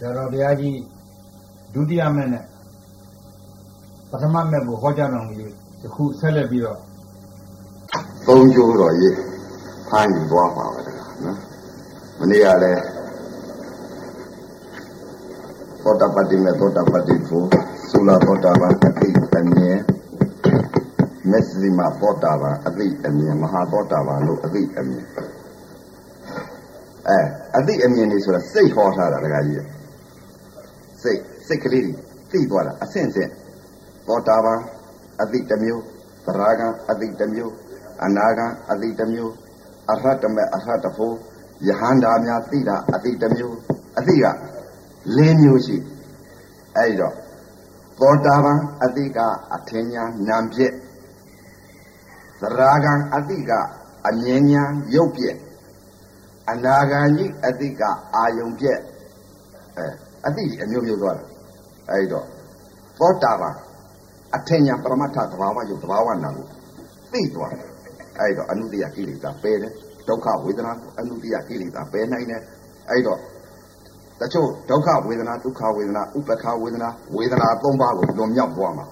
ဆရာတော်ဘုရားကြီးဒုတိယမဲ့နဲ့ပထမမဲ့ကိုဟောကြားတော်မူ၍ယခုဆက်လက်ပြီးတော့သုံးကျိုးတော်ရေးဖမ်းယူသွားပါပဲတကားနော်မနေ့ကလည်းသောတာပတ္တိမေသောတာပတ္တိဖို့သုလာသောတာပန်အတိအမြဲမက်စီမာသောတာပန်အတိအမြဲမဟာသောတာပန်လို့အတိအမြဲအဲအတိအမြဲနေဆိုတာစိတ်ဟောထားတာတကားကြီး စိတ်စိတ်ကလေးတွေသိသွားတာအဆင့်ဆင့်သောတာပန်အတိတမျိုးသရဂံအတိတမျိုးအနာဂံအတိတမျိုးအရဟတမေအရဟတဖို့ယဟန္တာများသိတာအတိတမျိုးအတိက၄မျိုးရှိအဲ့တော့သောတာပန်အတိကအထင်ညာနာပြည့်သရဂံအတိကအမြင်ညာရုပ်ပြည့်အနာဂံကြီးအတိကအာယုံပြည့်အဲ အသိအမျိုးမျိုးသွားတာအဲဒီတော့သောတာပန်အထင်ညာပရမတ္ထသဘာဝယုတ်သဘာဝနာကိုသိသွားတယ်အဲဒီတော့အနုတ္တိယကိလေသာပယ်တယ်ဒုက္ခဝေဒနာအနုတ္တိယကိလေသာပယ်နိုင်တယ်အဲဒီတော့တချို့ဒုက္ခဝေဒနာဒုက္ခဝေဒနာဥပ္ပခဝေဒနာဝေဒနာ၃ပါးကိုလွန်မြောက်သွားမှာ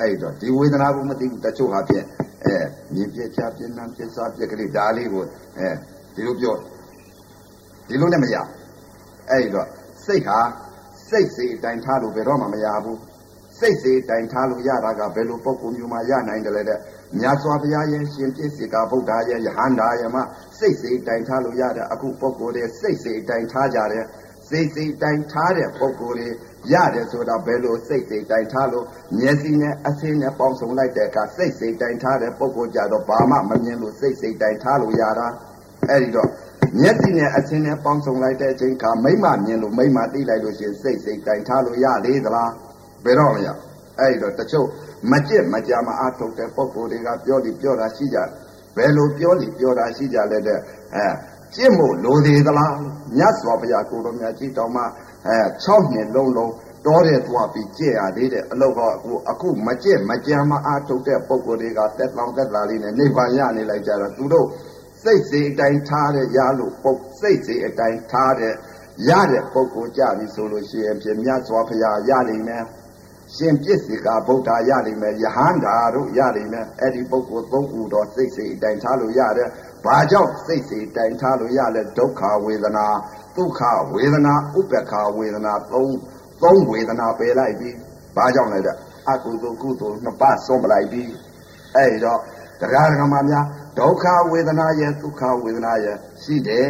အဲဒီတော့ဒီဝေဒနာကိုမသိဘူးတချို့ဟာဖြင့်အဲမြင်ပြချပြင်းနှံပြစားပြက်ကလေးဒါလေးကိုအဲဒီလိုပြောဒီလိုနဲ့မရအဲဒီတော့စိတ်ဟာ စိတ်စေအတိုင်းထားလို့ဘယ်တော့မှမရဘူးစိတ်စေအတိုင်းထားလို့ရတာကဘယ်လိုပုံကုမျိုးမှရနိုင်တယ်လဲတဲ့မြတ်စွာဘုရားရဲ့ရှင်ပြည့်စေကဗုဒ္ဓရဲ့ယဟန္တာရဲ့မှာစိတ်စေအတိုင်းထားလို့ရတဲ့အခုပုံကိုယ်တွေစိတ်စေအတိုင်းထားကြတယ်စိတ်စိတ်တိုင်းထားတဲ့ပုံကိုယ်တွေရတယ်ဆိုတာဘယ်လိုစိတ်စိတ်တိုင်းထားလို့မျက်စိနဲ့အဆင်းနဲ့ပေါင်းစုံလိုက်တဲ့အခါစိတ်စိတ်တိုင်းထားတဲ့ပုံကိုယ်ကြတော့ဘာမှမမြင်လို့စိတ်စိတ်တိုင်းထားလို့ရတာအဲ့ဒီတော့ မျက်စိနဲ့အချင်းနဲ့ပေါင်းစုံလိုက်တဲ့အချိန်ခါမိမမြင်လို့မိမသိလိုက်လို့ရှိရင်စိတ်စိတ်တိုင်ထားလို့ရလေသလားဘယ်တော့မရအဲ့တော့တချို့မကြက်မကြမအားထုတ်တဲ့ပုံကိုယ်တွေကပြောလိပြောတာရှိကြဘယ်လိုပြောလိပြောတာရှိကြလဲတဲ့အဲကြည့်မို့လိုသေးသလားမြတ်စွာဘုရားကိုတော်မြတ်ကြီးတော်မှာအဲ6နှစ်လုံးလုံးတော်တဲ့သွားပြီးကြည့်ရသေးတဲ့အလောကအခုအခုမကြက်မကြမအားထုတ်တဲ့ပုံကိုယ်တွေကတက်လောင်တက်လာလေးနဲ့နိဗ္ဗာန်ရနေလိုက်ကြတာသူတို့ စိတ်စိတ်အတိုင်းထားတဲ့ရလို့ပုတ်စိတ်စိတ်အတိုင်းထားတဲ့ရတဲ့ပုဂ္ဂိုလ်ကြပြီဆိုလို့ရှိရင်ပြင်မြတ်စွာဘုရားရလိမ့်မယ်ရှင်ပြစ်စီကဗုဒ္ဓရလိမ့်မယ်ယဟန္တာတို့ရလိမ့်မယ်အဲ့ဒီပုဂ္ဂိုလ်သုံးခုတော့စိတ်စိတ်အတိုင်းထားလို့ရတယ်ဘာကြောင့်စိတ်စိတ်အတိုင်းထားလို့ရလဲဒုက္ခဝေဒနာဒုက္ခဝေဒနာဥပ္ပခဝေဒနာသုံးသုံးဝေဒနာပယ်လိုက်ပြီဘာကြောင့်လဲတဲ့အကုသိုလ်ကုသိုလ်နှစ်ပါးဆုံးပလိုက်ပြီအဲ့တော့တရားဓမ္မများ ဒုက္ခဝေဒနာရဲ့ဒုက္ခဝေဒနာရဲ့ရှိတယ်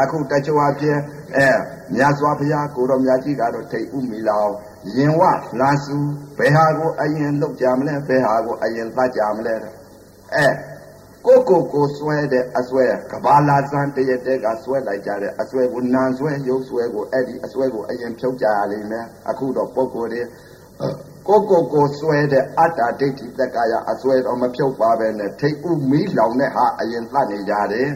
အခုတချို့အဖြစ်အဲမြတ်စွာဘုရားကိုတော်မြတ်ကြီးကတော့ထိတ်ဥမီလောင်ရင်ဝလာစုဘယ်ဟာကိုအရင်လုတ်ကြမလဲဘယ်ဟာကိုအရင်သတ်ကြမလဲအဲကိုကိုကိုဆွဲတဲ့အဆွဲကဘာလာစံတရတဲ့ကဆွဲလိုက်ကြတဲ့အဆွဲကိုနန်ဆွဲရုပ်ဆွဲကိုအဲ့ဒီအဆွဲကိုအရင်ဖြုတ်ကြရလိမ့်မယ်အခုတော့ပုံကိုယ်တွေ ကိုကိုကိုဆွဲတဲ့အတ္တဒိဋ္ဌိတက္ကရာအဆွဲတော့မဖြုတ်ပါပဲနဲ့ထိတ်ဥမီးလောင်တဲ့ဟာအရင်သတ်နေကြတယ်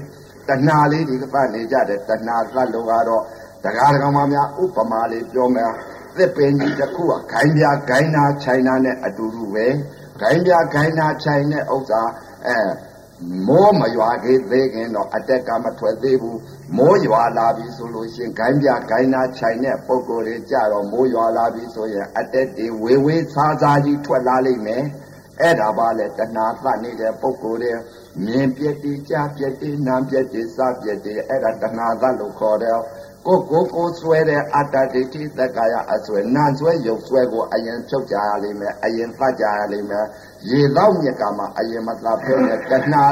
တဏှာလေးဒီသတ်နေကြတယ်တဏှာသတ်လို့ကတော့တရားဓမ္မများဥပမာလေးပြောမယ်သစ်ပင်ကြီးတစ်ခုကဂိုင်းပြဂိုင်းနာခြိုင်နာနဲ့အတူတူပဲဂိုင်းပြဂိုင်းနာခြိုင်တဲ့ဥစ္စာအဲ မိုးမရွာသေးသေးခင်တော့အတက်ကမထွက်သေးဘူးမိုးရွာလာပြီဆိုလို့ရှင်ဂိုင်းပြဂိုင်းနာခြိုင်တဲ့ပုံကိုယ်တွေကြတော့မိုးရွာလာပြီဆိုရင်အတက်တွေဝေဝေးစားစားကြီးထွက်လာလိမ့်မယ်အဲ့ဒါပါလေတဏှာသတ်နေတဲ့ပုံကိုယ်တွေမြင်ပြက်တိကြားပြက်တိနာပြက်တိစားပြက်တိအဲ့ဒါတဏှာသတ်လို့ခေါ်တယ် ကိုကိုကိုဆွဲတဲ့အတ္တဒိဋ္ဌိသက္ကာယအဆွဲနာဆွဲရုပ်ဆွဲကိုအရင်ဖြုတ်ကြရလိမ့်မယ်အရင်သတ်ကြရလိမ့်မယ်ရေတော့မြက်ကမှာအရင်မသတ်ဖဲနဲ့တဏှာ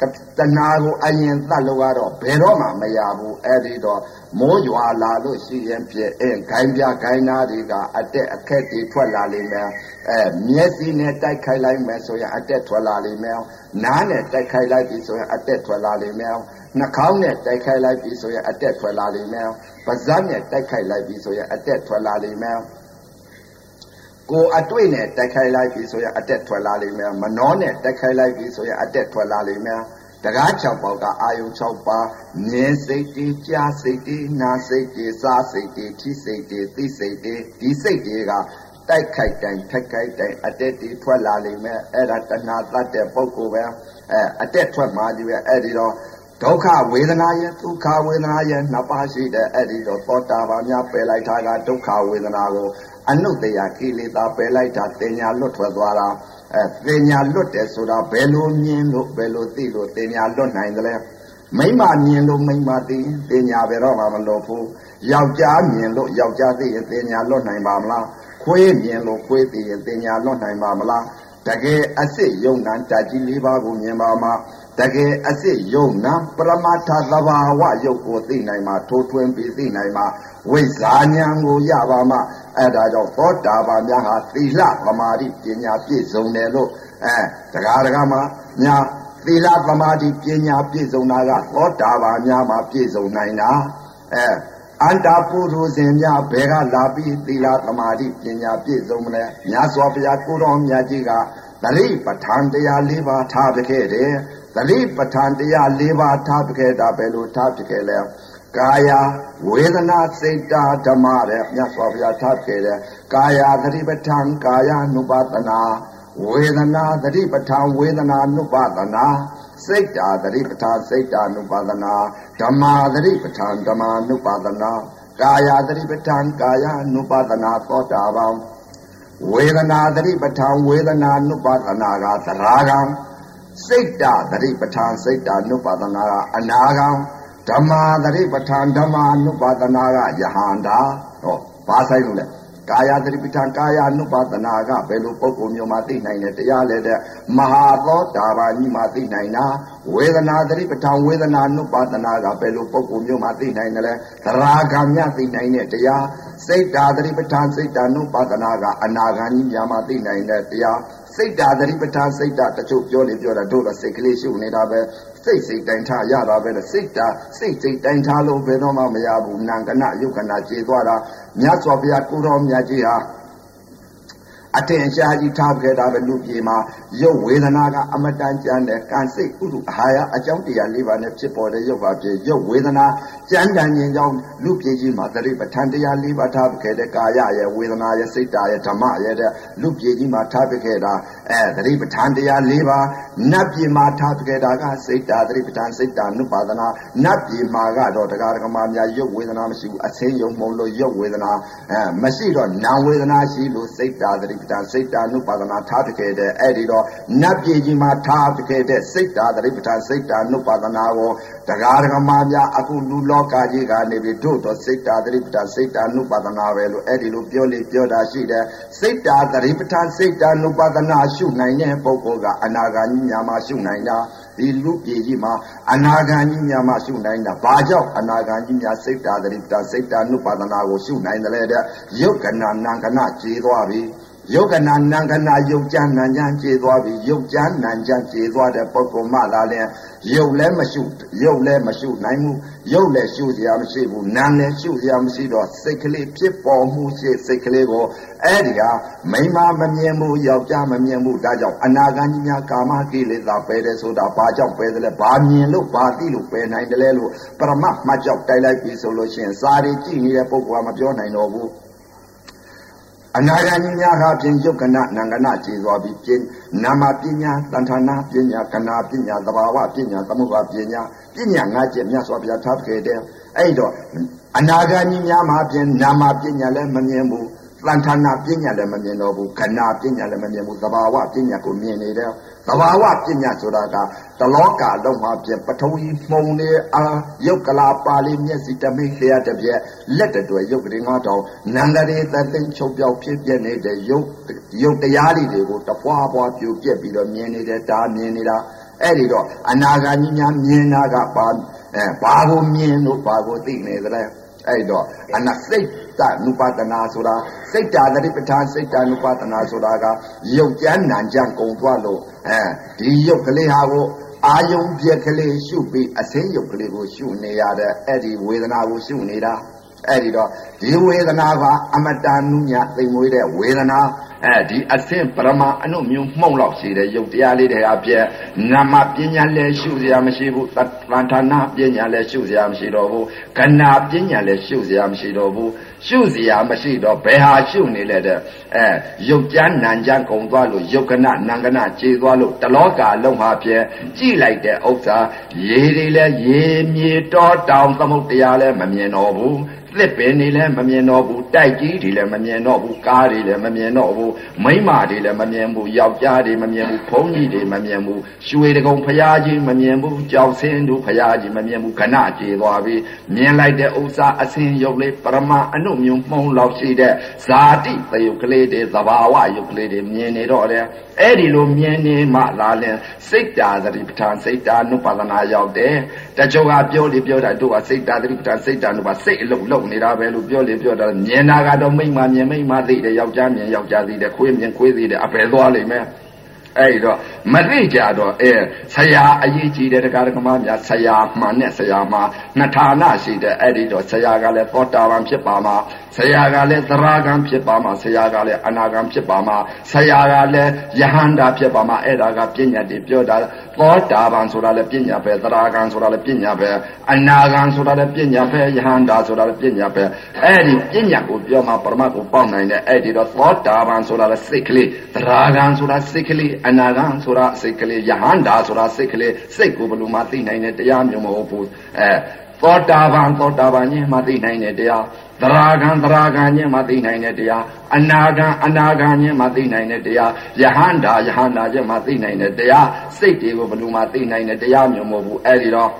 တဏှာကိုအရင်သတ်လို့ကတော့ဘယ်တော့မှမရဘူးအဲ့ဒီတော့မိုးရွာလာလို့ရှိရင်ပြည့်အဲဂိုင်းပြဂိုင်းနာတွေကအတက်အခက်တွေထွက်လာလိမ့်မယ်အဲမျက်စိနဲ့တိုက်ခိုက်လိုက်မယ်ဆိုရင်အတက်ထွက်လာလိမ့်မယ်နားနဲ့တိုက်ခိုက်လိုက်ပြီဆိုရင်အတက်ထွက်လာလိမ့်မယ်နှာခေါင်းနဲ့တိုက်ခိုက်လိုက်ပြီဆိုရင်အတက်ထွက်လာလိမ့်မယ်ပါးစပ်နဲ့တိုက်ခိုက်လိုက်ပြီဆိုရင်အတက်ထွက်လာလိမ့်မယ် ကိုအတွေ့နဲ့တိုက်ခိုက်လိုက်ပြီဆိုရင်အတက်ထွက်လာလိမ့်မယ်မနှောနဲ့တိုက်ခိုက်လိုက်ပြီဆိုရင်အတက်ထွက်လာလိမ့်မယ်တကား6ပေါက်ကအာယုံ6ပါးမြင်စိတ်တွေကြားစိတ်တွေနားစိတ်တွေစားစိတ်တွေထိစိတ်တွေသိစိတ်တွေဒီစိတ်တွေကတိုက်ခိုက်တိုင်းထက်ခိုက်တိုင်းအတက်တွေထွက်လာလိမ့်မယ်အဲ့ဒါတဏှာတတ်တဲ့ပုဂ္ဂိုလ်ပဲအဲအတက်ထွက်မှဒီပဲအဲ့ဒီတော့ဒုက္ခဝေဒနာရဲ့ဒုက္ခဝေဒနာရဲ့နှစ်ပါးရှိတဲ့အဲ့ဒီတော့သောတာပန်များပယ်လိုက်တာကဒုက္ခဝေဒနာကို အနုတ္တယကိလေသာပယ်လိုက်တာတင်ညာလွတ်ထွက်သွားတာအဲတင်ညာလွတ်တယ်ဆိုတာဘယ်လိုမြင်လို့ဘယ်လိုသိလို့တင်ညာလွတ်နိုင်တယ်လဲမိမမြင်လို့မိမသိတင်ညာဘယ်တော့မှမလွတ်ဘူးယောက်ျားမြင်လို့ယောက်ျားသိရင်တင်ညာလွတ်နိုင်ပါမလားခွေးမြင်လို့ခွေးသိရင်တင်ညာလွတ်နိုင်ပါမလားတကယ်အစ်စ်ယုံနံတကြီးလေးပါးကိုမြင်ပါမှာတကယ်အစ်စ်ယုံနံပရမတ္ထသဘာဝယုတ်ကိုသိနိုင်မှာထိုးထွင်းပြီးသိနိုင်မှာဝိဇ္ဇာဉာဏ်ကိုရပါမှာ အဲ့ဒါကြောင့်သောတာပန်များဟာသီလသမာဓိပညာပြည့်စုံတယ်လို့အဲတရားတရားမှာညာသီလသမာဓိပညာပြည့်စုံတာကသောတာပန်များမှာပြည့်စုံနိုင်တာအဲအန္တာပုရုဇဉ်များဘယ်ကလာပြီးသီလသမာဓိပညာပြည့်စုံမလဲမြတ်စွာဘုရားကိုတော်မြတ်ကြီးကသတိပဋ္ဌာန်တရား၄ပါးထားပြခဲ့တယ်သတိပဋ္ဌာန်တရား၄ပါးထားပြခဲ့တာပဲလို့ထားပြခဲ့လဲ ကာယဝေဒနာစိတ်တာဓမ္မတဲ့မြတ်စွာဘုရားထားပြခဲ့တယ်ကာယသတိပဋ္ဌာန်ကာယ ानु ပါဒနာဝေဒနာသတိပဋ္ဌာန်ဝေဒနာ ानु ပါဒနာစိတ်တာသတိပဋ္ဌာန်စိတ်တာ ानु ပါဒနာဓမ္မာသတိပဋ္ဌာန်ဓမ္မာ ानु ပါဒနာကာယသတိပဋ္ဌာန်ကာယ ानु ပါဒနာသောတာပန်ဝေဒနာသတိပဋ္ဌာန်ဝေဒနာ ानु ပါဒနာကသရာဂံစိတ်တာသတိပဋ္ဌာန်စိတ်တာ ानु ပါဒနာကအနာဂံ ဓမ္မာသတိပဋ္ဌာန်ဓမ္မာ ानु ပါဒနာကယဟန္တာဟောဘာဆိုင်လို့လဲကာယသတိပဋ္ဌာန်ကာယ ानु ပါဒနာကဘယ်လိုပုံပုံမျိုးမှသိနိုင်တယ်တရားလဲတဲ့မဟာသောတာပန်ကြီးမှသိနိုင်တာဝေဒနာသတိပဋ္ဌာန်ဝေဒနာ ानु ပါဒနာကဘယ်လိုပုံပုံမျိုးမှသိနိုင်တယ်လဲသရာဂံမြသိနိုင်တဲ့တရားစိတ်တာသတိပဋ္ဌာန်စိတ်တာ ानु ပါဒနာကအနာဂံကြီးများမှသိနိုင်တဲ့တရားစိတ်တာသတိပဋ္ဌာန်စိတ်တာတချို့ပြောလေပြောတာတို့တော့စိတ်ကလေးရှုနေတာပဲ စိတ်စိတ်တိုင်းထားရတာပဲစိတ်တာစိတ်စိတ်တိုင်းထားလို့ဘယ်တော့မှမရဘူးနာကနယုတ်ကနာကျေသွားတာမြတ်စွာဘုရားကိုတော်မြတ်ကြီးဟာအထင်ရှားကြီးထားခဲ့တာပဲလူပြေမှာရုပ်ဝေဒနာကအမတန်ကြမ်းတဲ့ကံစိတ်ဥဒုအာဟာရအကြောင်းတရား၄ပါးနဲ့ဖြစ်ပေါ်တဲ့ရုပ်ပါဖြစ်ရုပ်ဝေဒနာကြမ်းတမ်းခြင်းကြောင့်လူပြေကြီးမှာသတိပဋ္ဌာန်တရား၄ပါးထားခဲ့တဲ့ကာယရဲ့ဝေဒနာရဲ့စိတ်တာရဲ့ဓမ္မရဲ့တဲ့လူပြေကြီးမှာထားခဲ့တာအဲသတိပဋ္ဌာန်တရား၄ပါးနတ်ပြေမှာထားခဲ့တာကစိတ်တာသတိပဋ္ဌာန်စိတ်တာနုပါဒနာနတ်ပြေမှာကတော့တရားဓမ္မများရုပ်ဝေဒနာမရှိဘူးအစင်းယုံမုံလို့ရုပ်ဝေဒနာအဲမရှိတော့နာဝေဒနာရှိလို့စိတ်တာသတိပဋ္ဌာန်စိတ်တာနုပါဒနာထားခဲ့တဲ့အဲ့ဒီတော့နတ်ပြည်ကြီးမှာထားခဲ့တဲ့စိတ်တာသတိပဋ္ဌာန်စိတ်တာနုပါဒနာကိုတရားဓမ္မများအခုလူလောကကြီးကနေပြီးတို့တော့စိတ်တာသတိပဋ္ဌာန်စိတ်တာနုပါဒနာပဲလို့အဲ့ဒီလိုပြောလေပြောတာရှိတယ်စိတ်တာသတိပဋ္ဌာန်စိတ်တာနုပါဒနာရှုနိုင်တဲ့ပုဂ္ဂိုလ်ကအနာဂါကြီးများမှာရှုနိုင်တာဒီလူပြည်ကြီးမှာအနာဂါကြီးများမှာရှုနိုင်တာဘာကြောင့်အနာဂါကြီးများစိတ်တာသတိပဋ္ဌာန်စိတ်တာနုပါဒနာကိုရှုနိုင်တယ်လေတဲ့ယုတ်ကနာနံကနာကျေသွားပြီ ယုတ်ကနာနံကနာယုတ်ကြနံကြကျေသွားပြီယုတ်ကြနံကြကျေသွားတဲ့ပုဂ္ဂိုလ်မှလာလဲယုတ်လည်းမရှုယုတ်လည်းမရှုနိုင်ဘူးယုတ်လည်းရှုစရာမရှိဘူးနာမ်လည်းရှုစရာမရှိတော့စိတ်ကလေးဖြစ်ပေါ်မှုရှိစိတ်ကလေးကိုအဲ့ဒီဟာမိမမမြင်ဘူးယောက်ျားမမြင်ဘူးဒါကြောင့်အနာဂတ်ကြီးများကာမကိလေသာပယ်တယ်ဆိုတာဘာကြောင့်ပယ်တယ်လဲဘာမြင်လို့ဘာသိလို့ပယ်နိုင်တယ်လဲလို့ပရမတ်မှတ်ကြောက်တိုက်လိုက်ပြီဆိုလို့ရှိရင်စာရီကြည့်နေတဲ့ပုဂ္ဂိုလ်ကမပြောနိုင်တော့ဘူး အနာဂတ်ကြီးများဟာဖြင့်ယုတ်ကနနံကနခြေသွားပြီးပြင်းနာမပညာတန်ထာနာပညာကနာပညာသဘာဝပညာသမုပ္ပါပညာပညာငါးချက်မြတ်စွာဘုရားထားခဲ့တဲ့အဲ့တော့အနာဂတ်ကြီးများမှာဖြင့်နာမပညာလည်းမမြင်ဘူး သံဌာနာပညာလည်းမမြင်တော့ဘူးခဏပညာလည်းမမြင်ဘူးသဘာဝပညာကိုမြင်နေတယ်သဘာဝပညာဆိုတာကတလောကလုံးမှာပြင်ပထဝီမှုံနေအာယုတ်ကလာပါဠိမျက်စိတမိလျှက်တစ်ပြက်လက်တတွေယုတ်ကလေးငါတောင်နန္ဒရေသသိန်းချုပ်ပြောက်ဖြစ်ပြနေတဲ့ယုတ်ယုတ်တရားတွေကိုတပွားပွားပြူပြက်ပြီးတော့မြင်နေတဲ့ဒါမြင်နေတာအဲ့ဒီတော့အနာဂါကြီးများမြင်တာကဘာအဲဘာကိုမြင်လို့ဘာကိုသိနေသလဲအဲ့တော့အနစိတ် တနုပါဒနာဆိုတာစိတ်တာတတိပဋ္ဌာန်စိတ်တာနုပါဒနာဆိုတာကရုပ်ကြမ်းနံကြမ်းကုံသွားလို့အဲဒီရုပ်ကလေးဟာကိုအာယုံပြက်ကလေးရှုပြီးအစင်းရုပ်ကလေးကိုရှုနေရတဲ့အဲ့ဒီဝေဒနာကိုရှုနေတာအဲ့ဒီတော့ဒီဝေဒနာကအမတန်နုညသိမ်မွေးတဲ့ဝေဒနာအဲဒီအဆင့်ပရမအနုမျိုးမှုန့်လောက်ရှိတဲ့ရုပ်တရားလေးတွေအပြည့်နာမပညာလည်းရှုစရာမရှိဘူးသံဌာနာပညာလည်းရှုစရာမရှိတော့ဘူးခဏပညာလည်းရှုစရာမရှိတော့ဘူး ရှုစရာမရှိတော့ဘယ်ဟာရှုနေလဲတဲ့အဲရုပ်ကြမ်းနံကြမ်းကုံသွားလို့ယုတ်ကနနံကနကြေသွားလို့တလောကလုံးဟာဖြင့်ကြည့်လိုက်တဲ့ဥစ္စာရေတွေလည်းရေမြေတောတောင်သမုတ်တရားလည်းမမြင်တော့ဘူး သစ်ပင်တွေလည်းမမြင်တော့ဘူးတိုက်ကြီးတွေလည်းမမြင်တော့ဘူးကားတွေလည်းမမြင်တော့ဘူးမိမတွေလည်းမမြင်ဘူးယောက်ျားတွေမမြင်ဘူးဘုန်းကြီးတွေမမြင်ဘူးရွှေတကုံဖရာကြီးမမြင်ဘူးကြောက်စင်းတို့ဖရာကြီးမမြင်ဘူးခဏကြေသွားပြီမြင်လိုက်တဲ့ဥစ္စာအစင်းရုပ်လေးပရမအနုမျိုးမှုံးလောက်ရှိတဲ့ဇာတိသယုတ်ကလေးတွေသဘာဝယုတ်ကလေးတွေမြင်နေတော့တယ်အဲ့ဒီလိုမြင်နေမှလာလဲစိတ်တာသတိပဋ္ဌာန်စိတ်တာနုပါဒနာရောက်တယ် တချို့ကပြောလေပြောတာတို့ကစိတ်တာသတိပဋ္ဌာန်စိတ်တာနုပါစိတ်အလုံးလုံးနေတာပဲလို့ပြောလေပြောတာမြင်တာကတော့မိမ့်မှမြင်မိမ့်မှသိတယ်ယောက်ျားမြင်ယောက်ျားသိတယ်ခွေးမြင်ခွေးသိတယ်အပယ်သွားလိမ့်မယ် အဲ့တော့မသိကြတော့အဲဆရာအရေးကြီးတဲ့တရားဓမ္မများဆရာမှန်နဲ့ဆရာမှာနှစ်ဌာနရှိတဲ့အဲ့ဒီတော့ဆရာကလည်းသောတာပန်ဖြစ်ပါမှာဆရာကလည်းသရဂံဖြစ်ပါမှာဆရာကလည်းအနာဂံဖြစ်ပါမှာဆရာကလည်းယဟန္တာဖြစ်ပါမှာအဲ့ဒါကပညာတွေပြောတာသောတာပန်ဆိုတာလည်းပညာပဲသရဂံဆိုတာလည်းပညာပဲအနာဂံဆိုတာလည်းပညာပဲယဟန္တာဆိုတာလည်းပညာပဲအဲ့ဒီပညာကိုပြောမှာပရမတ်ကိုပေါက်နိုင်တဲ့အဲ့ဒီတော့သောတာပန်ဆိုတာလည်းစိတ်ကလေးသရဂံဆိုတာစိတ်ကလေးအနာဂံဆိုတာစိတ်ကလေးယဟန္တာဆိုတာစိတ်ကလေးစိတ်ကိုဘယ်လိုမှသိနိုင်တဲ့တရားမျိုးမဟုတ်ဘူးအဲသောတာပန်သောတာပန်ကြီးမှသိနိုင်တဲ့တရားသရာဂံသရာဂံချင်းမှသိနိုင်တဲ့တရားအနာဂံအနာဂံချင်းမှသိနိုင်တဲ့တရားယဟန္တာယဟန္တာချင်းမှသိနိုင်တဲ့တရားစိတ်တွေကိုဘယ်လိုမှသိနိုင်တဲ့တရားမျိုးမဟုတ်ဘူးအဲ့ဒီတော့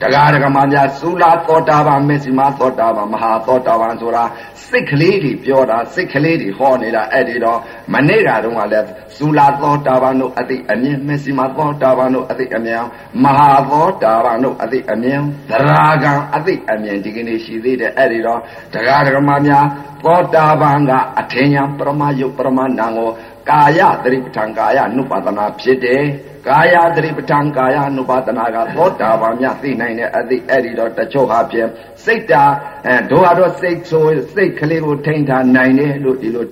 တရားဓမ္မများသုလာသောတာပန်မေစီမသောတာပန်မဟာသောတာပန်ဆိုတာစိတ်ကလေးတွေပြောတာစိတ်ကလေးတွေဟောနေတာအဲ့ဒီတော့မနေ့ကတုန်းကလည်းသုလာသောတာပန်တို့အတိအမြင်မေစီမသောတာပန်တို့အတိအမြင်မဟာသောတာပန်တို့အတိအမြင်သရာဂံအတိအမြင်ဒီကနေ့ရှိသေးတယ်အဲ့ဒီတော့တရားဓမ္မများသောတာပန်ကအထင်ညာပရမယုတ်ပရမနာကို ကာယသတိပဋ္ဌာန်ကာယ అను ပါဒနာဖြစ်တယ်ကာယသတိပဋ္ဌာန်ကာယ అను ပါဒနာကသောတာပန်များသိနိုင်တဲ့အသည့်အဲ့ဒီတော့တချို့ဟာဖြင့်စိတ်တာအဲတို့ဟာတော့စိတ်ဆိုစိတ်ကလေးကိုထိန်းထားနိုင်တယ်လို့ဒီလို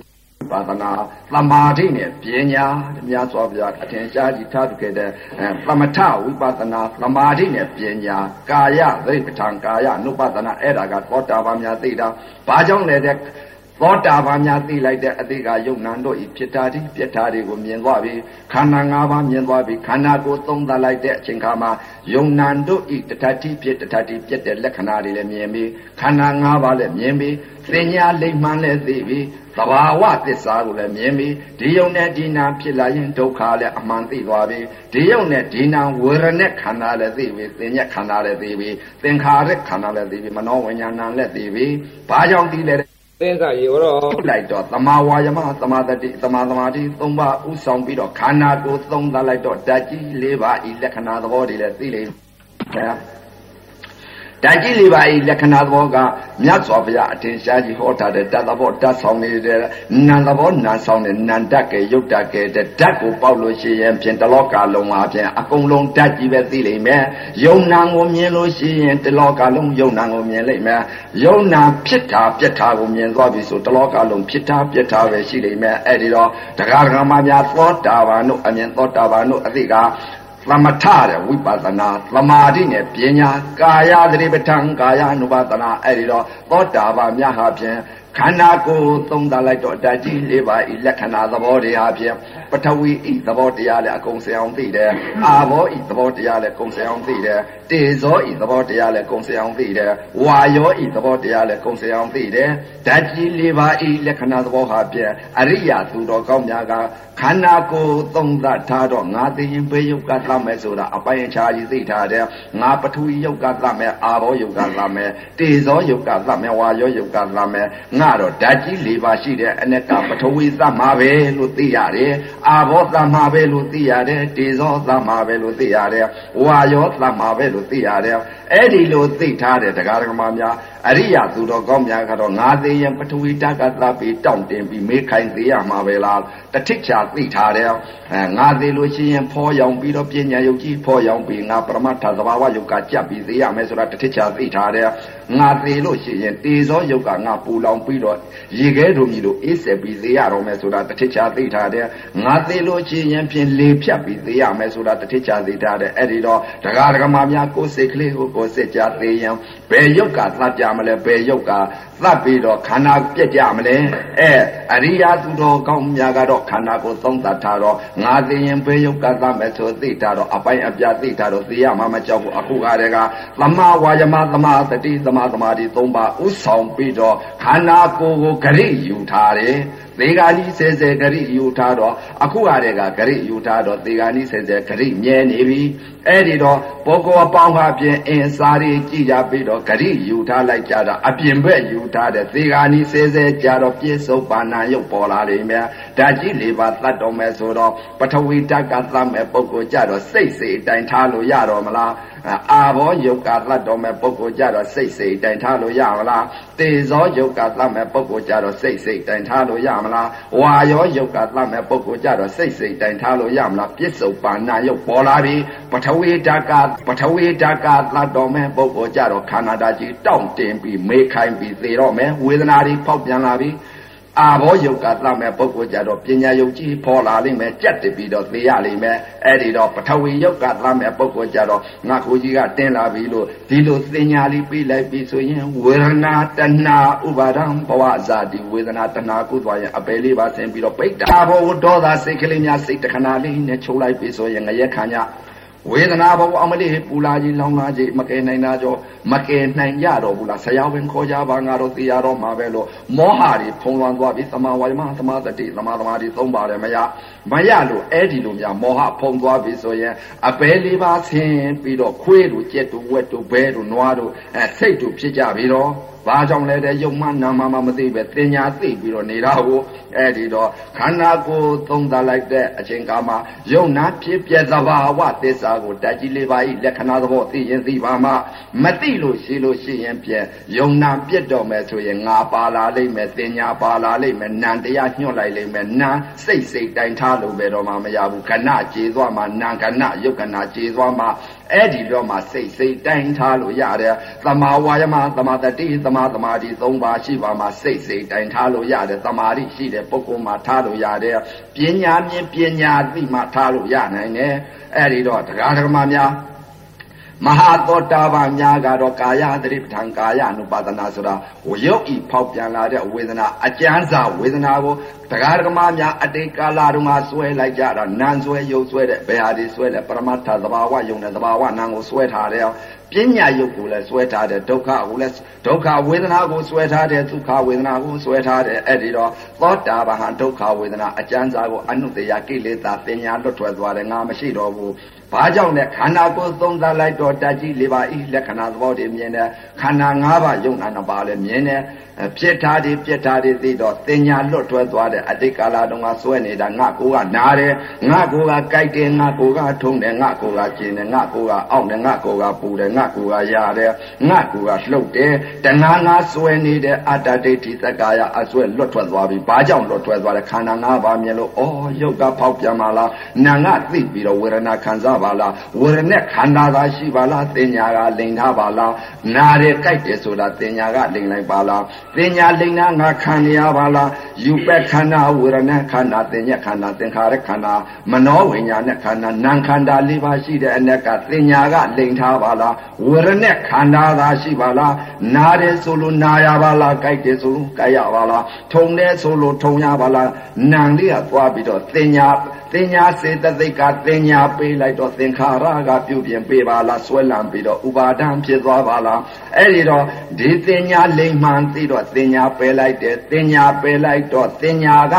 ပါဒနာသမာဓိနဲ့ပညာတရားစွာပြအထင်ရှားကြီးထားတူခဲ့တဲ့သမထဝိပဿနာသမာဓိနဲ့ပညာကာယသတိပဋ္ဌာန်ကာယ అను ပါဒနာအဲ့ဒါကသောတာပန်များသိတာဘာကြောင့်လဲတဲ့ သောတာပန်များသိလိုက်တဲ့အတိကယုံနံတို့ဤဖြစ်တာဒီပြက်တာတွေကိုမြင်သွားပြီခန္ဓာ၅ပါးမြင်သွားပြီခန္ဓာကိုယ်သုံးသပ်လိုက်တဲ့အချိန်ခါမှာယုံနံတို့ဤတထတိဖြစ်တထတိပြက်တဲ့လက္ခဏာတွေလည်းမြင်ပြီခန္ဓာ၅ပါးလည်းမြင်ပြီသင်ညာလိမ့်မှန်းလည်းသိပြီသဘာဝသစ္စာကိုလည်းမြင်ပြီဒီယုံနဲ့ဒီနာဖြစ်လာရင်ဒုက္ခလည်းအမှန်သိသွားပြီဒီယုံနဲ့ဒီနာဝေရณะခန္ဓာလည်းသိပြီသင်ညက်ခန္ဓာလည်းသိပြီသင်္ခါရခန္ဓာလည်းသိပြီမနောဝိညာဏလည်းသိပြီဘာကြောင့်သိလဲ သင်္ခါရောတော့လိုက်တော့သမာဝါယမသမာတတိသမာသမာတိသုံးပါးဥဆောင်ပြီးတော့ခန္ဓာကိုယ်သုံးသပ်လိုက်တော့ဓာတ်ကြီး၄ပါးဤလက္ခဏာသဘောတွေလည်းသိလိမ့်မယ် ဓာတ်ကြီးလေးပါးဤလက္ခဏာသဘောကမြတ်စွာဘုရားအထင်ရှားကြီးဟောထားတဲ့ဓာတ်သဘောဓာတ်ဆောင်နေတဲ့နာသဘောနာဆောင်တဲ့နန္တကဲယုတ်တကဲတဲ့ဓာတ်ကိုပေါက်လို့ရှိရင်ဖြင့်တလောကလုံးပါဖြင့်အကုန်လုံးဓာတ်ကြီးပဲသိလိမ့်မယ်ယုံနာကိုမြင်လို့ရှိရင်တလောကလုံးယုံနာကိုမြင်လိမ့်မယ်ယုံနာဖြစ်တာပြက်တာကိုမြင်သွားပြီဆိုတလောကလုံးဖြစ်တာပြက်တာပဲရှိလိမ့်မယ်အဲ့ဒီတော့တရားဓမ္မများသောတာပန်တို့အမြင်သောတာပန်တို့အသိက သမထတဲ့ဝိပဿနာသမာဓိနဲ့ပညာကာယသတိပဋ္ဌာန်ကာယ ानु ပါဒနာအဲ့ဒီတော့သောတာပန်မြတ်ဟာဖြင့်ခန္ဓာကိုယ်သုံးသပ်လိုက်တော့ဓာတ်ကြီးလေးပါဤလက္ခဏာသဘောတွေဟာဖြင့် ပထဝီဤသဘောတရားလည်းအကုန်စင်အောင်သိတယ်အာဘောဤသဘောတရားလည်းကုန်စင်အောင်သိတယ်တေဇောဤသဘောတရားလည်းကုန်စင်အောင်သိတယ်ဝါယောဤသဘောတရားလည်းကုန်စင်အောင်သိတယ်ဓာတ်ကြီးလေးပါဤလက္ခဏာသဘောဟာဖြင့်အရိယာသူတော်ကောင်းများကခန္ဓာကိုယ်သုံးသပ်ထားတော့ငါသိရင်ဘေးယုတ်ကသတ်မယ်ဆိုတာအပိုင်းအခြားကြီးသိထားတယ်ငါပထဝီယုတ်ကသတ်မယ်အာဘောယုတ်ကသတ်မယ်တေဇောယုတ်ကသတ်မယ်ဝါယောယုတ်ကသတ်မယ်ငါတော့ဓာတ်ကြီး၄ပါးရှိတဲ့အနက်ကပထဝီသတ်မှာပဲလို့သိရတယ်အာဘောသတ်မှာပဲလို့သိရတယ်တေဇောသတ်မှာပဲလို့သိရတယ်ဝါယောသတ်မှာပဲလို့သိရတယ်အဲ့ဒီလိုသိထားတဲ့တရားဓမ္မများအရိယာသူတော်ကောင်းများကတော့ငါသေးရင်ပထဝီဓာတ်ကသပြီးတောင့်တင်ပြီးမေးခိုင်းသေးရမှာပဲလားတထိချာသိထားတယ်အဲငါသေးလို့ရှိရင်ဖောရောင်ပြီးတော့ပညာယုတ်ကြီးဖောရောင်ပြီးငါပရမတ္ထသဘာဝယုတ်ကကြက်ပြီးသေးရမယ်ဆိုတာတထိချာသိထားတယ်ငါသေးလို့ရှိရင်တေဇောယုတ်ကငါပူလောင်ပြီးတော့ ရေခဲတို့မြည်လို့အေးဆက်ပြီးသေးရတော့မယ်ဆိုတာတစ်ထစ်ချသိထားတယ်ငါသေးလို့ရှိရင်ဖြင့်လေဖြတ်ပြီးသေးရမယ်ဆိုတာတစ်ထစ်ချသိထားတယ်အဲ့ဒီတော့ဒကာဒကမာများကိုယ်စိတ်ကလေးကိုကိုယ်စိတ်ကြသေးရင်ဘယ်ယုတ်ကသတ်ကြမလဲဘယ်ယုတ်ကသတ်ပြီးတော့ခန္ဓာပြက်ကြမလဲအဲအရိယာသူတော်ကောင်းများကတော့ခန္ဓာကိုသုံးသတ်ထားတော့ငါသိရင်ဘယ်ယုတ်ကသတ်မယ်ဆိုသိထားတော့အပိုင်းအပြသိထားတော့သိရမှာမကြောက်ဘူးအခုကတည်းကသမဝါယမသမာသတိသမာသမာဓိသုံးပါဥဆောင်ပြီးတော့ခန္ဓာကိုယ်ကိုဂရိယူထားတယ်သေဂာနိဆဲဆဲဂရိယူထားတော့အခုကတည်းကဂရိယူထားတော့သေဂာနိဆဲဆဲဂရိမြဲနေပြီအဲ့ဒီတော့ပုဂ္ဂိုလ်အပေါင်းဟာဖြင့်အင်းစာရီကြည်ကြပြီးတော့ဂရိယူထားလိုက်ကြတာအပြင်ဘက်ယူထားတဲ့သေဂာနိဆဲဆဲကြတော့ပြစ္ဆုတ်ပါဏာရုပ်ပေါ်လာလိမ့်မယ်ဓာကြီးလေးပါသတ်တော်မယ်ဆိုတော့ပထဝီဓာတ်ကသတ်မဲ့ပုဂ္ဂိုလ်ကြတော့စိတ်စိတ်အတိုင်းထားလို့ရတော့မလား အာဘောယုတ်ကသတ်တော်မဲ့ပုဂ္ဂိုလ်ကြတော့စိတ်စိတ်တိုင်ထားလို့ရမလားတေဇောယုတ်ကသတ်မဲ့ပုဂ္ဂိုလ်ကြတော့စိတ်စိတ်တိုင်ထားလို့ရမလားဝါယောယုတ်ကသတ်မဲ့ပုဂ္ဂိုလ်ကြတော့စိတ်စိတ်တိုင်ထားလို့ရမလားပြစ္ဆုတ်ပါဏယုတ်ပေါ်လာပြီပထဝီဓာတ်ကပထဝီဓာတ်ကသတ်တော်မဲ့ပုဂ္ဂိုလ်ကြတော့ခန္ဓာဓာတ်ကြီးတောင့်တင်ပြီးမေးခိုင်းပြီးသေတော့မယ်ဝေဒနာတွေဖောက်ပြန်လာပြီ အာဘောယုတ်ကသမဲ့ပုဂ္ဂိုလ်ကြတော့ပညာယုတ်ကြီးပေါ်လာလိမ့်မယ်ကြက်တပြီးတော့သိရလိမ့်မယ်အဲ့ဒီတော့ပထဝီယုတ်ကသမဲ့ပုဂ္ဂိုလ်ကြတော့ငါကိုကြီးကတင်းလာပြီလို့ဒီလိုသင်ညာလေးပြီးလိုက်ပြီဆိုရင်ဝေဒနာတဏှာဥပါဒံဘဝဇာတိဝေဒနာတဏှာကုသွားရင်အပယ်လေးပါဆင်းပြီးတော့ပိတ်တာဘောဒေါသစိတ်ကလေးများစိတ်တခဏလေးနဲ့ချုပ်လိုက်ပြီဆိုရင်ငရဲခံကြ ဝေဒနာဘဝအမလေးပူလာကြီးလောင်လာကြီးမကယ်နိုင်တာကြောမကယ်နိုင်ကြတော့ဘူးလားဆရာဝန်ခေါ်ကြပါငါတို့သိရတော့မှာပဲလို့မောဟတွေဖုံးလွှမ်းသွားပြီးသမာဝါယမသမာသတိသမာသမာဓိသုံးပါတယ်မရမရလို့အဲ့ဒီလိုများမောဟဖုံးသွားပြီဆိုရင်အပဲလေးပါဆင်းပြီးတော့ခွေးတို့ကြက်တို့ဝက်တို့ဘဲတို့နွားတို့အဲစိတ်တို့ဖြစ်ကြပြီတော့ ဘာကြောင့်လဲတဲ့ယုံမှနာမမမသိပဲတင်ညာသိပြီးတော့နေတာကိုအဲ့ဒီတော့ခန္ဓာကိုယ်သုံးသပ်လိုက်တဲ့အချိန်ကမှယုံနာဖြစ်ပြသဘာဝသစ္စာကိုတကြီးလေးပါဤလက္ခဏာသဘောသိရင်သိပါမှမသိလို့ရှိလို့ရှိရင်ပြက်ယုံနာပြက်တော့မယ်ဆိုရင်ငါပါလာလိမ့်မယ်တင်ညာပါလာလိမ့်မယ်နံတရားညှို့လိုက်လိမ့်မယ်နံစိတ်စိတ်တိုင်ထားလို့ပဲတော့မှမရဘူးခဏကြေသွားမှနံခဏယုတ်ခဏကြေသွားမှ အဲ့ဒီတော့မှစိတ်စိတ်တိုင်ထားလို့ရတယ်သမာဝါယမသမာတတိသမာသမာဓိ၃ပါးရှိပါမှစိတ်စိတ်တိုင်ထားလို့ရတယ်သမာဓိရှိတဲ့ပုဂ္ဂိုလ်မှာထားလို့ရတယ်ပညာမြင်ပညာသိမှထားလို့ရနိုင်တယ်အဲ့ဒီတော့တရားဓမ္မများ မဟာသောတာပန်များကတော့ကာယသတိပဋ္ဌာန်ကာယ ानु ပါဒနာဆိုတာဝရုပ်ဤဖောက်ပြန်လာတဲ့ဝေဒနာအကျမ်းစာဝေဒနာကိုတရားဓမ္မများအတိတ်ကာလတုန်းကဆွဲလိုက်ကြတာနာမ်ဆွဲယုတ်ဆွဲတဲ့ဘယ်ဟာဒီဆွဲလဲပရမတ္ထသဘာဝယုံတဲ့သဘာဝနာမ်ကိုဆွဲထားတယ်ပညာယုတ်ကိုလည်းဆွဲထားတယ်ဒုက္ခကိုလည်းဒုက္ခဝေဒနာကိုဆွဲထားတယ်ဒုက္ခဝေဒနာကိုဆွဲထားတယ်အဲ့ဒီတော့သောတာပန်ဒုက္ခဝေဒနာအကျမ်းစာကိုအနုတ္တယကိလေသာပညာလွတ်ထွက်သွားတယ်ငါမရှိတော့ဘူး ဘာကြောင့်လဲခန္ဓာကိုယ်သုံးသပ်လိုက်တော့တကြီးလေးပါဤလက္ခဏာသဘောတွေမြင်တယ်ခန္ဓာ၅ပါးယုံနာနှစ်ပါးလည်းမြင်တယ်ဖြစ်ထားတယ်ပြက်ထားတယ်သိတော့တင်ညာလွတ်ထွက်သွားတဲ့အတိတ်ကာလတုန်းကစွဲနေတာငါကိုကနားတယ်ငါကိုကကြိုက်တယ်ငါကိုကထုံတယ်ငါကိုကကျင်တယ်ငါကိုကအောင့်တယ်ငါကိုကပူတယ်ငါကိုကရတယ်ငါကိုကလှုပ်တယ်တဏှာငါစွဲနေတဲ့အတ္တဒိဋ္ဌိသက္ကာယအစွဲလွတ်ထွက်သွားပြီဘာကြောင့်လွတ်ထွက်သွားလဲခန္ဓာ၅ပါးမြင်လို့ဩယုတ်ကဖောက်ပြန်ပါလားနာငါသိပြီးတော့ဝေဒနာခံစားပါလားဝေဒနာခန္ဓာသာရှိပါလားတင်ညာကလိန်ထားပါလားနာတယ်ကြိုက်တယ်ဆိုတာတင်ညာကလိန်လိုက်ပါလားတင်ညာလိန်နာငါခံရပါလားယူပက်ခန္ဓာဝေဒနာခန္ဓာတင်ညက်ခန္ဓာသင်္ခါရခန္ဓာမနောဝိညာဉ်နဲ့ခန္ဓာနာခန္ဓာ၄ပါးရှိတဲ့အ ਨੇ ကတင်ညာကလိန်ထားပါလားဝေဒနာခန္ဓာသာရှိပါလားနာတယ်ဆိုလို့နာရပါလားကြိုက်တယ်ဆိုလို့ကြိုက်ရပါလားထုံတယ်ဆိုလို့ထုံရပါလားနံလေးကသွားပြီးတော့တင်ညာတင်ညာစေတသိက်ကတင်ညာပေးလိုက်တော့သင်္ခါရကပြုပြင်ပေးပါလားဆွဲလံပြီးတော့ဥပါဒံဖြစ်သွားပါလားအဲ့ဒီတော့ဒီတင်ညာလိမ့်မှန်သိတော့တင်ညာပယ်လိုက်တယ်တင်ညာပယ်လိုက်တော့တင်ညာက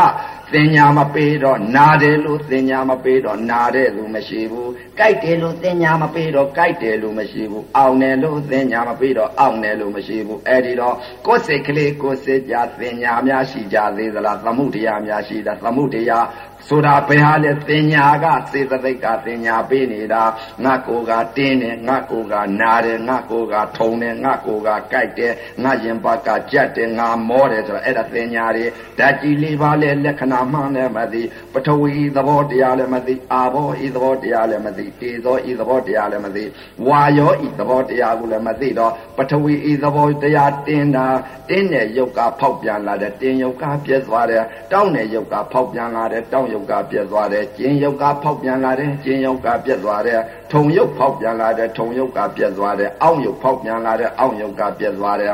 တင်ညာမပေးတော့နာတယ်လို့တင်ညာမပေးတော့နာတယ်လို့မရှိဘူးကြိုက်တယ်လို့တင်ညာမပေးတော့ကြိုက်တယ်လို့မရှိဘူးအောင်တယ်လို့တင်ညာမပေးတော့အောင်တယ်လို့မရှိဘူးအဲ့ဒီတော့ကိုယ်စိတ်ကလေးကိုယ်စိတ်ကြတင်ညာများရှိကြသေးသလားသမှုတရားများရှိတာသမှုတရား ဆိုတာဘယ်ဟာလဲတင်ညာကစေတသိက်ကတင်ညာပေးနေတာငါကိုကတင်းတယ်ငါကိုကနာတယ်ငါကိုကထုံတယ်ငါကိုကကြိုက်တယ်ငါရင်ပါကကြက်တယ်ငါမောတယ်ဆိုတာအဲ့ဒါတင်ညာတွေဓာတ်ကြီးလေးပါလဲလက္ခဏာနာမှန်းလည်းမသိပထဝီသဘောတရားလည်းမသိအာဘောဤသဘောတရားလည်းမသိတေဇောဤသဘောတရားလည်းမသိဝါယောဤသဘောတရားကိုလည်းမသိတော့ပထဝီဤသဘောတရားတင်းတာတင်းတဲ့ယုတ်ကဖောက်ပြန်လာတဲ့တင်းယုတ်ကပြည့်သွားတယ်တောင်းတဲ့ယုတ်ကဖောက်ပြန်လာတဲ့တောင်းယုတ်ကပြည့်သွားတယ်ကျင်းယုတ်ကဖောက်ပြန်လာတဲ့ကျင်းယုတ်ကပြည့်သွားတယ်ထုံယုတ်ဖောက်ပြန်လာတဲ့ထုံယုတ်ကပြည့်သွားတယ်အောင့်ယုတ်ဖောက်ပြန်လာတဲ့အောင့်ယုတ်ကပြည့်သွားတယ်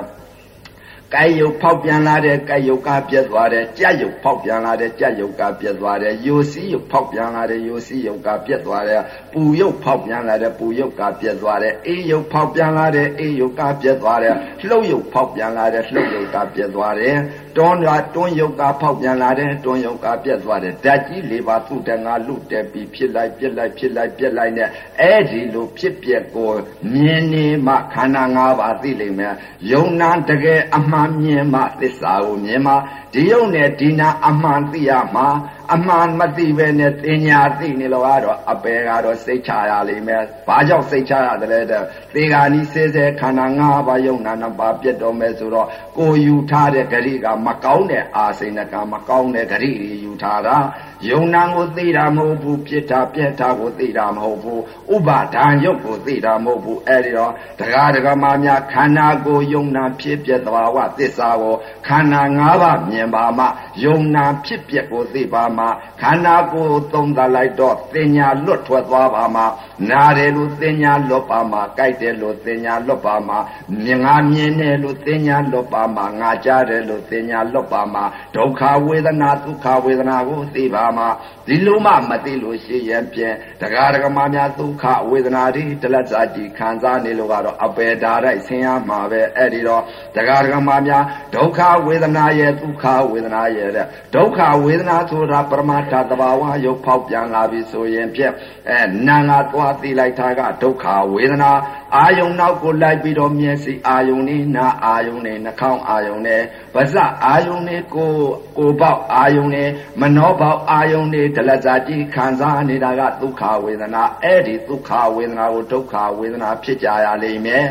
ကိုယ်ယုတ်ဖောက်ပြန်လာတဲ့ကိုယ်ယုတ်ကပြက်သွားတယ်ကြက်ယုတ်ဖောက်ပြန်လာတဲ့ကြက်ယုတ်ကပြက်သွားတယ်ယိုစီယုတ်ဖောက်ပြန်လာတဲ့ယိုစီယုတ်ကပြက်သွားတယ်ပူယုတ်ဖောက်ပြန်လာတဲ့ပူယုတ်ကပြက်သွားတယ်အေးယုတ်ဖောက်ပြန်လာတဲ့အေးယုတ်ကပြက်သွားတယ်လှုပ်ယုတ်ဖောက်ပြန်လာတဲ့လှုပ်ယုတ်ကပြက်သွားတယ်တွန်းလာတွန်းယုတ်ကဖောက်ပြန်လာတဲ့တွန်းယုတ်ကပြက်သွားတယ်ဓာတ်ကြီးလေးပါသူ့တငါလူတက်ပြီးဖြစ်လိုက်ပြက်လိုက်ဖြစ်လိုက်ပြက်လိုက်နဲ့အဲ့ဒီလိုဖြစ်ပြက်ကိုမြင်နေမှခန္ဓာ၅ပါးသိလိမ့်မယ်ယုံနာတကယ်အမှန်မြင်မှသစ္စာကိုမြင်မှဒီယုံနဲ့ဒီနာအမှန်သိရမှာအမှန်မသိပဲနဲ့တင်ညာသိနေလို့ကတော့အပေကတော့စိတ်ချရလိမ့်မယ်။ဘာကြောင့်စိတ်ချရတယ်လဲတဲ့။သေဂာနီစေစေခန္ဓာ၅ပါးယုံနာနှစ်ပါးပြတ်တော်မယ်ဆိုတော့ကိုယူထားတဲ့ဂရိကမကောင်းတဲ့အာစိဏကမကောင်းတဲ့ဂရိတွေယူထားတာ။ ယုံနာကိုသိတာမဟုတ်ဘူးပြစ်တာပြက်တာကိုသိတာမဟုတ်ဘူးဥပါဒံယုတ်ကိုသိတာမဟုတ်ဘူးအဲ့ဒီတော့တရားဒဂမများခန္ဓာကိုယုံနာဖြစ်ပြက်သဘာဝသစ္စာကိုခန္ဓာ၅ပါးမြင်ပါမှယုံနာဖြစ်ပြက်ကိုသိပါမှခန္ဓာကိုသုံးသလိုက်တော့သင်ညာလွတ်ထွက်သွားပါမှနာတယ်လို့သင်ညာလွတ်ပါမှကြိုက်တယ်လို့သင်ညာလွတ်ပါမှမြင်ငါမြင်တယ်လို့သင်ညာလွတ်ပါမှငါကြားတယ်လို့သင်ညာလွတ်ပါမှဒုက္ခဝေဒနာဒုက္ခဝေဒနာကိုသိပါမှဒီလိုမှမသိလို့ရှိရင်ဖြင့်တရားဒဂမများဒုက္ခဝေဒနာတွေတလက်စာကြည်ခံစားနေလို့ကတော့အပေဓာတိုက်ဆင်းရမှာပဲအဲ့ဒီတော့တရားဒဂမများဒုက္ခဝေဒနာရဲ့ဒုက္ခဝေဒနာရဲ့တဲ့ဒုက္ခဝေဒနာဆိုတာပရမတ္ထသဘာဝရုပ်ဖောက်ပြန်လာပြီဆိုရင်ဖြင့်အဲနာငါသွားသိလိုက်တာကဒုက္ခဝေဒနာအာယုံနောက်ကိုလိုက်ပြီးတော့မျက်စိအာယုံနဲ့နာအာယုံနဲ့နှာခေါင်းအာယုံနဲ့ပါးစပ်အာယုံနဲ့ကိုကိုပေါက်အာယုံနဲ့မနှောပေါက်အာယုံနဲ့ဒလဇာတိခံစားနေတာကဒုက္ခဝေဒနာအဲ့ဒီဒုက္ခဝေဒနာကိုဒုက္ခဝေဒနာဖြစ်ကြရလိမ့်မယ်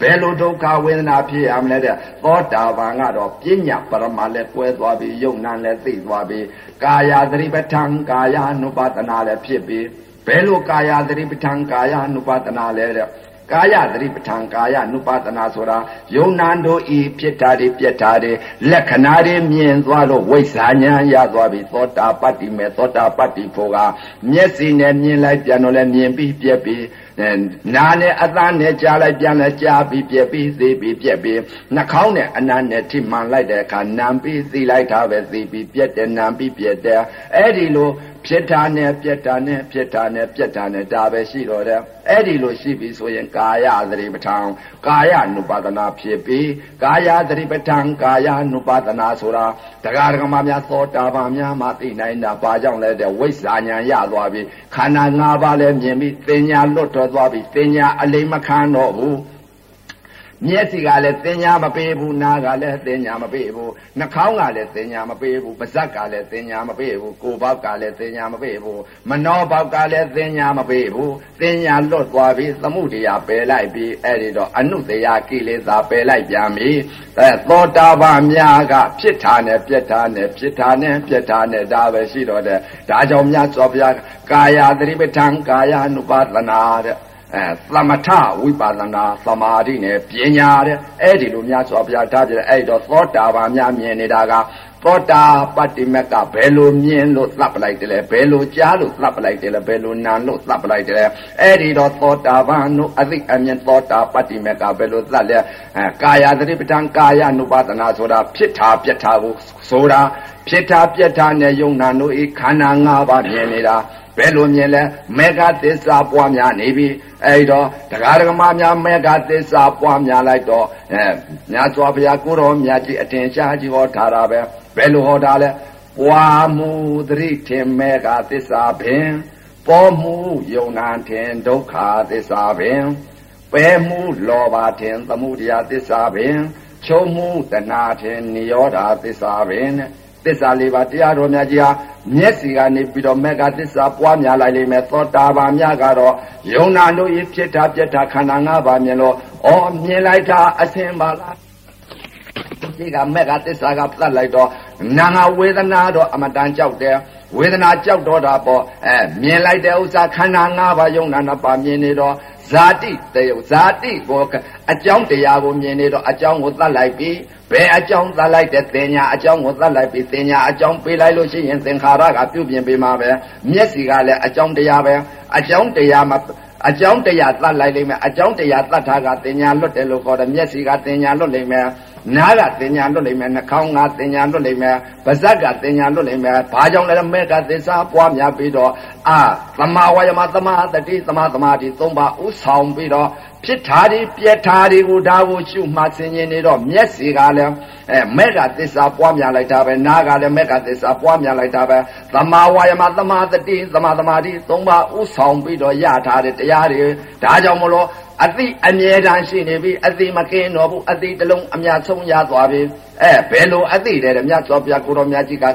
ဘယ်လိုဒုက္ခဝေဒနာဖြစ်ရမလဲတဲ့သောတာပန်ကတော့ပညာပရမလည်းကွဲသွားပြီယုံနာလည်းသိသွားပြီကာယသတိပဋ္ဌာန်ကာယ ानु ပါဒနာလည်းဖြစ်ပြီဘယ်လိုကာယသတိပဋ္ဌာန်ကာယ ानु ပါဒနာလဲတဲ့ကာယသတိပဋ္ဌာန်ကာယ ानु ပါဒနာဆိုတာယုံနာတို့ဤဖြစ်တာတွေပြက်တာတွေလက္ခဏာတွေမြင်သွားလို့ဝိဇ္ဇာဉာဏ်ရသွားပြီသောတာပတ္တိမေသောတာပတ္တိဖို့ကမျက်စိနဲ့မြင်လိုက်ပြန်တော့လည်းမြင်ပြီးပြက်ပြီး နာနဲ့အသားနဲ့ကြားလိုက်ပြန်လဲကြားပြီးပြက်ပြီးသိပြီးပြက်ပြီးနှာခေါင်းနဲ့အနာနဲ့ထိမှန်လိုက်တဲ့အခါနံပြီးသိလိုက်တာပဲသိပြီးပြက်တယ်နံပြီးပြက်တယ်အဲ့ဒီလိုဖြစ်တာနဲ့ပြက်တာနဲ့ဖြစ်တာနဲ့ပြက်တာနဲ့ဒါပဲရှိတော့တယ်အဲ့ဒီလိုရှိပြီဆိုရင်ကာယသတိပဋ္ဌာန်ကာယ ानु ပါဒနာဖြစ်ပြီးကာယသတိပဋ္ဌာန်ကာယ ानु ပါဒနာဆိုတာတရားဓမ္မများသောတာပန်များမှသိနိုင်တာဘာကြောင့်လဲတဲ့ဝိဇ္ဇာဉာဏ်ရသွားပြီခန္ဓာ၅ပါးလည်းမြင်ပြီးသင်ညာလွတ်ထွက်သွားပြီသင်ညာအလိမ္မခံတော့ဘူး မျက်စိကလည်းသင်ညာမပေးဘူးနားကလည်းသင်ညာမပေးဘူးနှာခေါင်းကလည်းသင်ညာမပေးဘူးပါးစပ်ကလည်းသင်ညာမပေးဘူးကိုယ်ပေါက်ကလည်းသင်ညာမပေးဘူးမနှောပေါက်ကလည်းသင်ညာမပေးဘူးသင်ညာလွတ်သွားပြီသမှုတရားပယ်လိုက်ပြီအဲ့ဒီတော့အနုတရားကိလေသာပယ်လိုက်ပြန်ပြီအဲသောတာပန်များကဖြစ်တာနဲ့ပြက်တာနဲ့ဖြစ်တာနဲ့ပြက်တာနဲ့ဒါပဲရှိတော့တဲ့ဒါကြောင့်မြတ်စွာဘုရားကာယသတိပဋ္ဌာန်ကာယ ानु ပါဒနာတဲ့ အဲသမထဝိပါဒနာသမာဓိနဲ့ပညာတဲ့အဲ့ဒီလိုများစွာဘုရားထားပြတယ်အဲ့တော့သောတာပန်များမြင်နေတာကသောတာပတ္တိမကဘယ်လိုမြင်လို့သတ်ပလိုက်တယ်လဲဘယ်လိုကြားလို့သတ်ပလိုက်တယ်လဲဘယ်လိုနာလို့သတ်ပလိုက်တယ်လဲအဲ့ဒီတော့သောတာပန်တို့အသိအမြင်သောတာပတ္တိမကဘယ်လိုသတ်လဲအဲကာယသတိပဋ္ဌာန်ကာယ ानु ပါဒနာဆိုတာဖြစ်တာပြက်တာကိုဆိုတာဖြစ်တာပြက်တာနဲ့ယုံနာတို့ဤခန္ဓာ၅ပါးမြင်နေတာ ဘယ်လိုမြင်လဲမေဃသစ္စာပွားများနေပြီအဲ့တော့တရားဓမ္မများမေဃသစ္စာပွားများလိုက်တော့အဲမြတ်စွာဘုရားကိုတော်မြတ်ကြီးအထင်ရှားကြီးဟောထားတာပဲဘယ်လိုဟောတာလဲပွားမှုသတိထင်မေဃသစ္စာပင်ပေါ်မှုယုံနာထင်ဒုက္ခသစ္စာပင်ပဲမှုလောဘထင်သမှုတရားသစ္စာပင်ချုံမှုတဏှာထင်နိရောဓသစ္စာပင် သစ္စာလေးပါးတရားတော်များကြီးဟာမျက်စီကနေပြီးတော့မေဃသစ္စာပွားများလိုက်လိမ့်မယ်သောတာပန်များကတော့ယုံနာတို့ဤဖြစ်တာပြက်တာခန္ဓာ၅ပါးမြင်လို့ဩမြင်လိုက်တာအစင်ပါလားဒီကမေဃသစ္စာကပြတ်လိုက်တော့နာငါဝေဒနာတော့အမတန်ကြောက်တယ်ဝေဒနာကြောက်တော့တာပေါ့အဲမြင်လိုက်တဲ့ဥစ္စာခန္ဓာ၅ပါးယုံနာနှစ်ပါးမြင်နေတော့ ဇာတိတယုဇာတိကိုအကြောင်းတရားကိုမြင်နေတော့အကြောင်းကိုသတ်လိုက်ပြီးဘယ်အကြောင်းသတ်လိုက်တဲ့သင်ညာအကြောင်းကိုသတ်လိုက်ပြီးသင်ညာအကြောင်းပေးလိုက်လို့ရှိရင်သင်္ခါရကပြုပြင်ပေးမှာပဲမျက်စိကလည်းအကြောင်းတရားပဲအကြောင်းတရားမှာအကြောင်းတရားသတ်လိုက်လိမ့်မယ်အကြောင်းတရားသတ်ထားကတင်ညာလွတ်တယ်လို့ခေါ်တယ်မျက်စိကတင်ညာလွတ်လိမ့်မယ် နားကတင်ညာလွတ်လိမ့်မယ်နှာခေါင်းကတင်ညာလွတ်လိမ့်မယ်ပါးစပ်ကတင်ညာလွတ်လိမ့်မယ်ဘာကြောင့်လဲမဲ့ကသစ္စာပွားများပြီးတော့အာသမာဝါယမသမာတတိသမာသမာဓိသုံးပါဥဆောင်ပြီးတော့ဖြစ်ထားဒီပြက်ထားဒီကိုဒါကိုရှုမှဆင်ញင်နေတော့မျက်စိကလည်းအဲမဲ့ကသစ္စာပွားများလိုက်တာပဲနားကလည်းမဲ့ကသစ္စာပွားများလိုက်တာပဲသမာဝါယမသမာတတိသမာသမာဓိသုံးပါဥဆောင်ပြီးတော့ရထားတဲ့တရားတွေဒါကြောင့်မလို့ အတိအမြဲတမ်းရှိနေပြီအတိမကင်းတော့ဘူးအတိတလုံးအမြတ်ဆုံးရသွားပြီအဲဘယ်လိုအတိတဲ့မြတ်စွာဘုရားကိုတော်မြတ်ကြီးက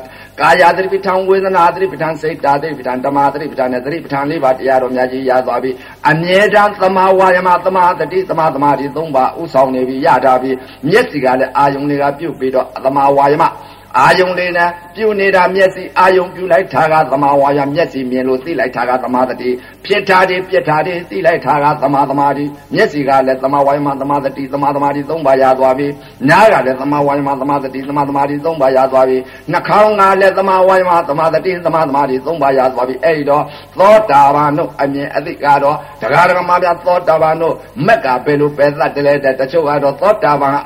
ကာယသတိပဋ္ဌာန်ဝေဒနာသတိပဋ္ဌာန်စိတ်ဓာတ်သတိပဋ္ဌာန်ဓမ္မသတိပဋ္ဌာန်နဲ့သတိပဋ္ဌာန်လေးပါတရားတော်မြတ်ကြီးရသွားပြီအမြဲတမ်းသမာဝါယမသမာတတိသမာသမာဓိသုံးပါဥဆောင်နေပြီရတာပြီမျက်စိကလည်းအာယုန်တွေကပြုတ်ပြီးတော့သမာဝါယမ အာယုံလေးနဲ့ပြုနေတာမျက်စိအာယုံပြုလိုက်တာကသမာဝါယမျက်စိမြင်လို့သိလိုက်တာကသမာတတိဖြစ်တာတွေပြက်တာတွေသိလိုက်တာကသမာသမာဓိမျက်စိကလည်းသမာဝါယမသမာတတိသမာသမာဓိသုံးပါးရသွားပြီနားကလည်းသမာဝါယမသမာတတိသမာသမာဓိသုံးပါးရသွားပြီနှာခေါင်းကလည်းသမာဝါယမသမာတတိသမာသမာဓိသုံးပါးရသွားပြီအဲ့ဒီတော့သောတာပန်တို့အမြင်အသိကတော့တရားဓမ္မများသောတာပန်တို့မက်ကဘယ်လိုပဲသတ်တယ်လဲတချို့ကတော့သောတာပန်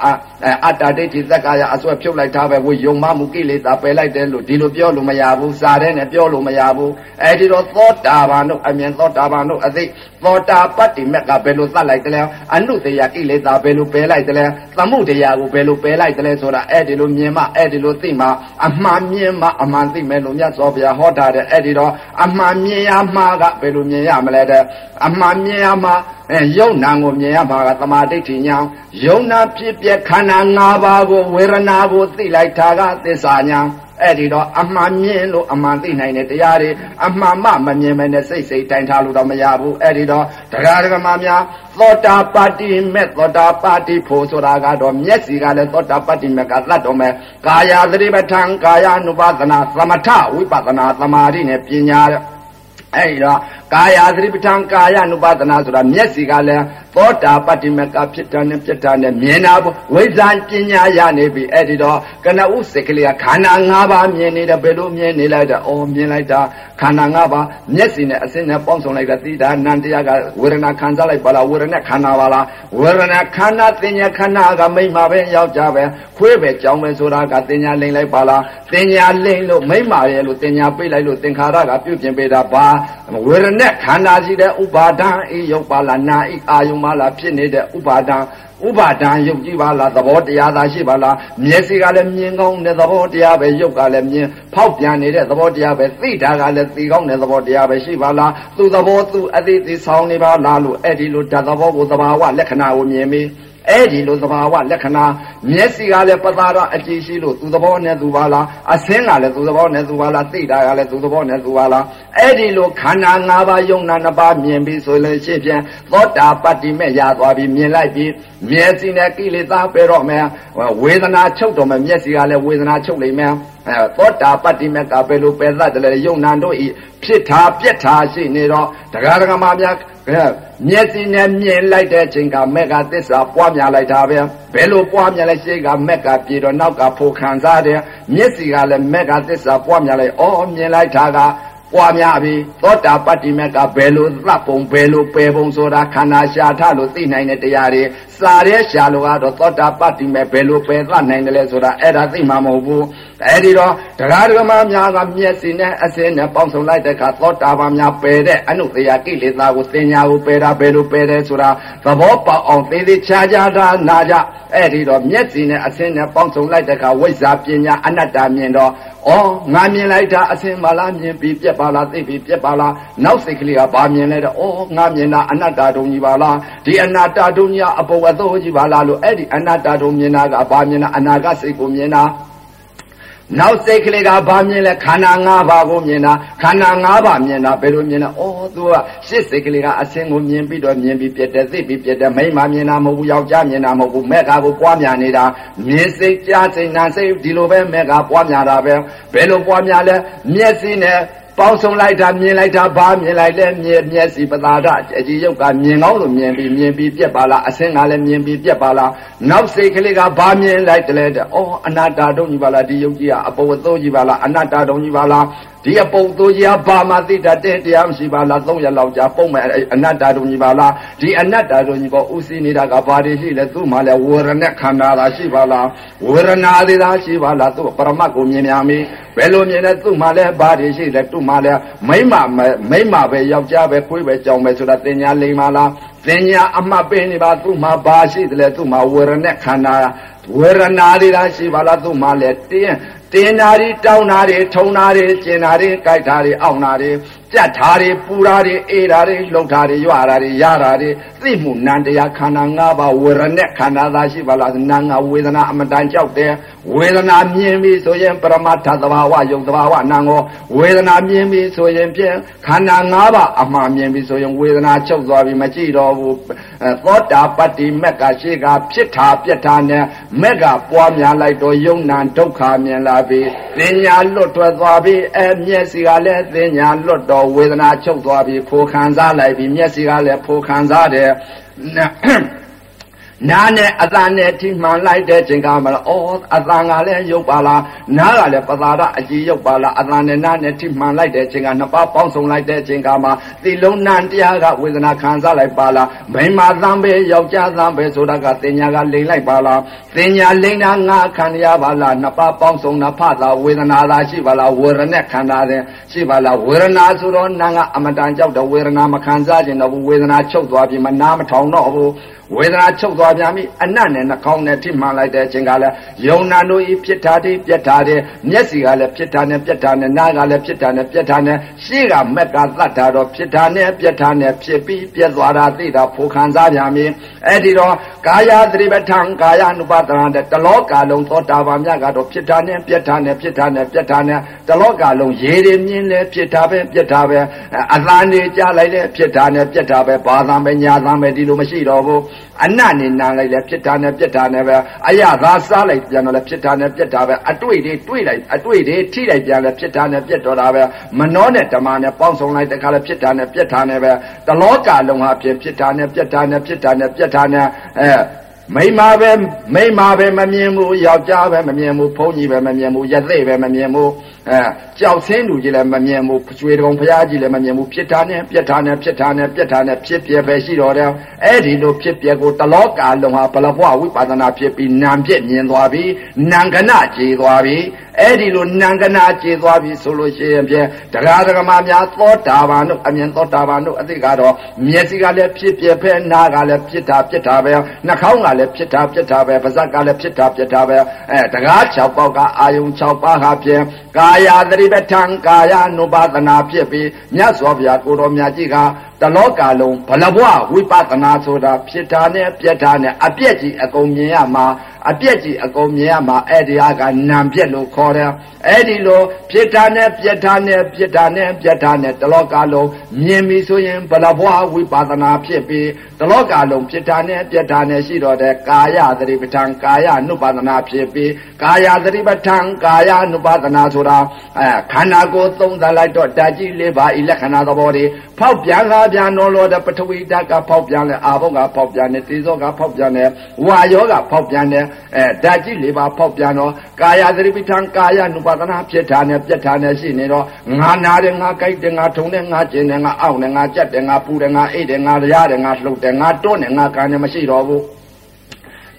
အတ္တဒိဋ္ဌိသက္ကာယအစွဲဖြုတ်လိုက်တာပဲဝိယုံမမှုကိလေသာပယ်လိုက်တယ်လို့ဒီလိုပြောလို့မရဘူးစာတဲ့နဲ့ပြောလို့မရဘူးအဲဒီတော့သောတာပန်တို့အမြင်သောတာပန်တို့အသိသောတာပတ္တိမက်ကဘယ်လိုသတ်လိုက်တယ်လဲအနုတရားကိလေသာဘယ်လိုပယ်လိုက်တယ်လဲသမှုတရားကိုဘယ်လိုပယ်လိုက်တယ်လဲဆိုတာအဲဒီလိုမြင်မှအဲဒီလိုသိမှအမှန်မြင်မှအမှန်သိမယ်လို့မြတ်စွာဘုရားဟောတာတဲ့အဲဒီတော့အမှန်မြင်ရမှာကဘယ်လိုမြင်ရမလဲတဲ့အမှန်မြင်ရမှာ အဲယုံနာကိုမြင်ရမှာကသမာဓိဋ္ဌိညာယုံနာဖြစ်ပြခန္ဓာ၅ပါးကိုဝေဒနာကိုသိလိုက်တာကသစ္စာညာအဲ့ဒီတော့အမှန်မြင်လို့အမှန်သိနိုင်တဲ့တရားတွေအမှန်မှမမြင်မနဲ့စိတ်စိတ်တိုင်ထားလို့တော့မရဘူးအဲ့ဒီတော့တရားဓမ္မများသောတာပတ္တိမေသောတာပတ္တိဖို့ဆိုတာကတော့မျက်စီကလည်းသောတာပတ္တိမေကသတ်တော်မယ်ကာယသတိပဋ္ဌာန်ကာယ ानु ပါဒနာသမထဝိပဿနာသမာဓိနဲ့ပညာ အဲ့ဒီတော့ကာယသတိပဋ္ဌာန်ကာယ ानु ပါဒနာဆိုတာမျက်စီကလည်းသောတာပတ္တိမကဖြစ်တာနဲ့ပြတ်တာနဲ့မြင်တာဝိဇာပညာရနေပြီအဲ့ဒီတော့ကနဥစိတ်ကလေးကခန္ဓာ၅ပါးမြင်နေတယ်ဘယ်လိုမြင်နေလိုက်တာအော်မြင်လိုက်တာခန္ဓာ၅ပါးမျက်စိနဲ့အစင်းနဲ့ပေါင်းစုံလိုက်တာသိတာနန္တရားကဝေဒနာခံစားလိုက်ပါလားဝေဒနာခန္ဓာပါလားဝေဒနာခန္ဓာသင်ညာခန္ဓာကမိမ့်မှာပဲယောက်ျားပဲခွေးပဲကြောင်းပဲဆိုတာကသင်ညာလိမ့်လိုက်ပါလားသင်ညာလိမ့်လို့မိမ့်မာရဲ့လို့သင်ညာပိတ်လိုက်လို့သင်္ခါရကပြုတ်ပြင်ပေးတာပါဝေဒနာခန္ဓာရှိတဲ့ဥပါဒံဤယုတ်ပါလားနာဤအာယုံပါလားဖြစ်နေတဲ့ဥပါဒံဥပါဒံယုတ်ကြည့်ပါလားသဘောတရားသာရှိပါလားမျက်စိကလည်းမြင်ကောင်းတဲ့သဘောတရားပဲယုတ်ကလည်းမြင်ဖောက်ပြန်နေတဲ့သဘောတရားပဲသိတာကလည်းသိကောင်းတဲ့သဘောတရားပဲရှိပါလားသူသဘောသူအသိသိဆောင်နေပါလားလို့အဲ့ဒီလိုဓာတ်သဘောကိုသဘာဝလက္ခဏာကိုမြင်ပြီး အဲ့ဒီလိုသဘာဝလက္ခဏာမျက်စိကလည်းပသာတော့အကြည့်ရှိလို့သူသဘောနဲ့သူပါလားအဆင်းကလည်းသူသဘောနဲ့သူပါလားသိတာကလည်းသူသဘောနဲ့သူပါလားအဲ့ဒီလိုခန္ဓာ၅ပါးယုံနာ၅ပါးမြင်ပြီးဆိုလို့ရှိဖြင့်သောတာပတ္တိမဲ့ရသွားပြီးမြင်လိုက်ပြီးမျက်စိနဲ့ကိလေသာပဲတော့မယ်ဝေဒနာချုပ်တော့မယ်မျက်စိကလည်းဝေဒနာချုပ်လိမ့်မယ် အဲသောတာပတ္တိမဲ့ကဘယ်လိုပယ်သတ်တယ်လဲယုံနာတို့ဤဖြစ်တာပြက်တာရှိနေတော့တရားဓမ္မများမျက်စိနဲ့မြင်လိုက်တဲ့အချိန်ကမက်ကသစ္စာပွားများလိုက်တာပဲဘယ်လိုပွားများလဲရှိကမက်ကပြေတော့နောက်ကဖို့ခံစားတယ်မျက်စိကလည်းမက်ကသစ္စာပွားများလိုက်အော်မြင်လိုက်တာကပွားများပြီသောတာပတ္တိမက်ကဘယ်လိုသတ်ပုံဘယ်လိုပယ်ပုံဆိုတာခန္ဓာရှာထလို့သိနိုင်တဲ့တရားတွေစာရဲရှာလို့ကတော့သောတာပတ္တိမဲ့ဘယ်လိုပယ်သတ်နိုင်တယ်လဲဆိုတာအဲ့ဒါသိမှာမဟုတ်ဘူး အဲ့ဒီတော့တရားဓမ္မများကမျက်စိနဲ့အစင်းနဲ့ပေါင်းစုံလိုက်တဲ့အခါသောတာပန်များပယ်တဲ့အနုတရားကိလေသာကိုသင်ညာကိုပယ်တာဘယ်လိုပယ်တယ်ဆိုတာသဘောပေါက်အောင်သေသေးချာချာသာနာကြအဲ့ဒီတော့မျက်စိနဲ့အစင်းနဲ့ပေါင်းစုံလိုက်တဲ့အခါဝိဇ္ဇာပညာအနတ္တမြင်တော့ဩငါမြင်လိုက်တာအစင်းပါလားမြင်ပြီးပြက်ပါလားသိပြီးပြက်ပါလားနောက်စိတ်ကလေးကဘာမြင်လဲတော့ဩငါမြင်တာအနတ္တတုံကြီးပါလားဒီအနတ္တတုံကြီးအပေါ်အသိုးကြီးပါလားလို့အဲ့ဒီအနတ္တတုံမြင်တာကဘာမြင်တာအနာဂတ်စိတ်ကိုမြင်တာ နောက်စိတ်ကလေးကဘာမြင်လဲခန္ဓာ၅ပါးကိုမြင်တာခန္ဓာ၅ပါးမြင်တာဘယ်လိုမြင်လဲဩသူကရှစ်စိတ်ကလေးကအစင်းကိုမြင်ပြီးတော့မြင်ပြီးပြက်တယ်သိပြီးပြက်တယ်မိမမြင်တာမဟုတ်ဘူးယောက်ျားမြင်တာမဟုတ်ဘူးမဲ့ကာကိုပွားများနေတာမြင်စိတ်ကြားစိတ်နာစိတ်ဒီလိုပဲမဲ့ကာပွားများတာပဲဘယ်လိုပွားများလဲမျက်စိနဲ့ ပေါင်းစုံလိုက်တာမြင်လိုက်တာဘာမြင်လိုက်လဲမြင်မျက်စိပသာဒအကြည်ရုပ်ကမြင်ကောင်းလို့မြင်ပြီးမြင်ပြီးပြက်ပါလားအစင်းကလည်းမြင်ပြီးပြက်ပါလားနောက်စိတ်ကလေးကဘာမြင်လိုက်တယ်လဲတဲ့အော်အနာတာတုံးကြီးပါလားဒီယုတ်ကြီးကအပေါ်အသိုးကြီးပါလားအနာတာတုံးကြီးပါလားဒီအပုပ်သူကြီးဟာဘာမှသိတတ်တဲ့တရားမရှိပါလား300လောက်ကြာပုံမဲ့အနတ္တတို့ကြီးပါလားဒီအနတ္တတို့ကြီးကဥသိနေတာကဘာတွေရှိလဲသူ့မှာလဲဝေရဏခန္ဓာသာရှိပါလားဝေရဏသေးသာရှိပါလားသူ့ပရမတ်ကိုမြင်များမီဘယ်လိုမြင်လဲသူ့မှာလဲဘာတွေရှိလဲသူ့မှာလဲမိမမိမပဲယောက်ျားပဲခွေးပဲကြောင်ပဲဆိုတာတင်ညာလိမ်ပါလားတင်ညာအမှတ်ပေးနေပါသူ့မှာဘာရှိတယ်လဲသူ့မှာဝေရဏခန္ဓာဝေရဏတွေသာရှိပါလားသူ့မှာလဲတင်း တင်နာတွေတောင်းနာတွေထုံနာတွေကျင်နာတွေကြိုက်တာတွေအောင့်နာတွေ ကြက်ထားတွေပူတာတွေအေးတာတွေလှုပ်တာတွေရွာတာတွေရတာတွေသိမှုနံတရားခန္ဓာ၅ပါးဝေရณะခန္ဓာသာရှိပါလားနာငါဝေဒနာအမတန်ကြောက်တယ်ဝေဒနာမြင်ပြီဆိုရင်ပရမတ္ထသဘာဝယုံသဘာဝနာငောဝေဒနာမြင်ပြီဆိုရင်ဖြင့်ခန္ဓာ၅ပါးအမှန်မြင်ပြီဆိုရင်ဝေဒနာချုပ်သွားပြီမကြည့်တော့ဘူးသောတာပတ္တိမက်ကရှိကဖြစ်တာပြက်တာနဲ့မက်ကပွားများလိုက်တော့ယုံနာဒုက္ခမြင်လာပြီသင်ညာလွတ်ထွက်သွားပြီအဲမျက်စိကလည်းသင်ညာလွတ်တော့ဝေဒနာချုပ်သွားပြီဖိုခံစားလိုက်ပြီမျက်စိကလည်းဖိုခံစားတယ် နာနဲ့အတန်နဲ့ထိမှန်လိုက်တဲ့ချိန်ကမှဩအတန်ကလည်းရုပ်ပါလားနားကလည်းပသာဒအကြည်ရုပ်ပါလားအတန်နဲ့နားနဲ့ထိမှန်လိုက်တဲ့ချိန်ကနှစ်ပါးပေါင်းစုံလိုက်တဲ့ချိန်ကမှသီလုံးနံတရားကဝေဒနာခံစားလိုက်ပါလားမိမသံပဲယောက်ျားသံပဲဆိုတာကတင်ညာကလိမ့်လိုက်ပါလားတင်ညာလိမ့်တာငါခံရပါလားနှစ်ပါးပေါင်းစုံနာဖသာဝေဒနာသာရှိပါလားဝေရณะခန္ဓာတဲ့ရှိပါလားဝေဒနာဆိုတော့နာကအမတန်ကြောက်တဲ့ဝေဒနာမခံစားခြင်းတော့ဘူးဝေဒနာချုပ်သွားပြီမနာမထောင်တော့ဘူး ဝေဒနာချုပ်သွားပြန်ပြီအနတ်နဲ့နှာခေါင်းနဲ့ထိမှန်လိုက်တဲ့အချိန်ကလည်းယုံနာတို့ဤဖြစ်တာတွေပြက်တာတွေမျက်စိကလည်းဖြစ်တာနဲ့ပြက်တာနဲ့နားကလည်းဖြစ်တာနဲ့ပြက်တာနဲ့ရှေ့ကမက်ကသတ်တာတော့ဖြစ်တာနဲ့ပြက်တာနဲ့ဖြစ်ပြီးပြက်သွားတာသိတာဖို့ခံစားပြန်ပြီအဲ့ဒီတော့ကာယသတိပဋ္ဌာန်ကာယ ानु ပါဒနာတဲ့တလောကလုံးသောတာပန်မြတ်ကတော့ဖြစ်တာနဲ့ပြက်တာနဲ့ဖြစ်တာနဲ့ပြက်တာနဲ့တလောကလုံးရေတွေမြင်လဲဖြစ်တာပဲပြက်တာပဲအသံတွေကြားလိုက်လဲဖြစ်တာနဲ့ပြက်တာပဲဘာသာပဲညာသာပဲဒီလိုမရှိတော့ဘူးအနတ်နေနာလိုက်လဲဖြစ်တာနဲ့ပြက်တာနဲ့ပဲအရသာစားလိုက်ပြန်တော့လဲဖြစ်တာနဲ့ပြက်တာပဲအတွေ့တွေတွေ့လိုက်အတွေ့တွေထိလိုက်ပြန်လဲဖြစ်တာနဲ့ပြက်တော့တာပဲမနှောနဲ့ဓမ္မနဲ့ပေါင်းစုံလိုက်တဲ့ခါလဲဖြစ်တာနဲ့ပြက်တာနဲ့ပဲတလောကလုံးဟာဖြစ်ဖြစ်တာနဲ့ပြက်တာနဲ့ဖြစ်တာနဲ့ပြက်တာနဲ့အဲမိမပဲမိမပဲမမြင်ဘူးယောက်ျားပဲမမြင်ဘူးဘုန်းကြီးပဲမမြင်ဘူးရသေးပဲမမြင်ဘူး အဲကြောက်ဆင်းလူကြီးလည်းမမြင်ဘူးကျွေတုံဖရားကြီးလည်းမမြင်ဘူးဖြစ်တာနဲ့ပြက်တာနဲ့ဖြစ်တာနဲ့ပြက်တာနဲ့ဖြစ်ပြပဲရှိတော့တယ်အဲ့ဒီလိုဖြစ်ပြကိုတလောကလုံးဟာဘလဘဝဝိပဿနာဖြစ်ပြီးနာမ်ပြက်မြင်သွားပြီနံကနကြေသွားပြီအဲ့ဒီလိုနံကနာကြေသွားပြီဆိုလို့ရှိရင်ဖြင့်တရားဓမ္မများသောတာပန်တို့အမြင်သောတာပန်တို့အသိကတော့မျက်စိကလည်းဖြစ်ပြပဲနားကလည်းဖြစ်တာဖြစ်တာပဲနှာခေါင်းကလည်းဖြစ်တာဖြစ်တာပဲပါးစပ်ကလည်းဖြစ်တာဖြစ်တာပဲအဲတရား6ပေါက်ကအာယုံ6ပါးဟာဖြင့်ကာယသတိပဋ္ဌာန်ကာယ ानु ပါဒနာဖြစ်ပြီးမြတ်စွာဘုရားကိုတော်မြတ်ကြီးကတလောကလုံးဘလဘဝဝိပဿနာဆိုတာဖြစ်တာနဲ့ပြက်တာနဲ့အပြက်ကြီးအကုန်မြင်ရမှာအပြက်ကြီးအကုန်မြင်ရမှာအဲ့ဒီဟာကနံပြက်လို့ခေါ်တယ်အဲ့ဒီလိုဖြစ်တာနဲ့ပြက်တာနဲ့ပြက်တာနဲ့ပြက်တာနဲ့တလောကလုံးမြင်ပြီဆိုရင်ဘလဘဝဝိပဿနာဖြစ်ပြီးတလောကလုံးဖြစ်တာနဲ့ပြက်တာနဲ့ရှိတော့တဲ့ကာယသတိပဋ္ဌာန်ကာယ ानु ပါဒနာဖြစ်ပြီးကာယသတိပဋ္ဌာန်ကာယ ानु ပါဒနာဆိုတာအဲခန္ဓာကိုယ်သုံးသပ်လိုက်တော့ဓာတ်ကြီးလေးပါဤလက္ခဏာသဘောတွေဖောက်ပြန်လာပြန်တော်လို့တဲ့ပထဝီဓာတ်ကဖောက်ပြန်လဲအာဘုတ်ကဖောက်ပြန်တယ်တေဇောကဖောက်ပြန်တယ်ဝါယောကဖောက်ပြန်တယ်အဲဓာတ်ကြီးလေးပါဖောက်ပြန်တော့ကာယသတိပဋ္ဌာန်ကာယ ानु ပါဒနာဖြစ်တာနဲ့ပြက်တာနဲ့ရှိနေတော့ငါနာတယ်ငါကြိုက်တယ်ငါထုံတယ်ငါကျင်တယ်ငါအောင့်တယ်ငါကြက်တယ်ငါပူတယ်ငါအိတ်တယ်ငါရရတယ်ငါလှုပ်တယ်ငါတွန်းတယ်ငါကန်တယ်မရှိတော့ဘူး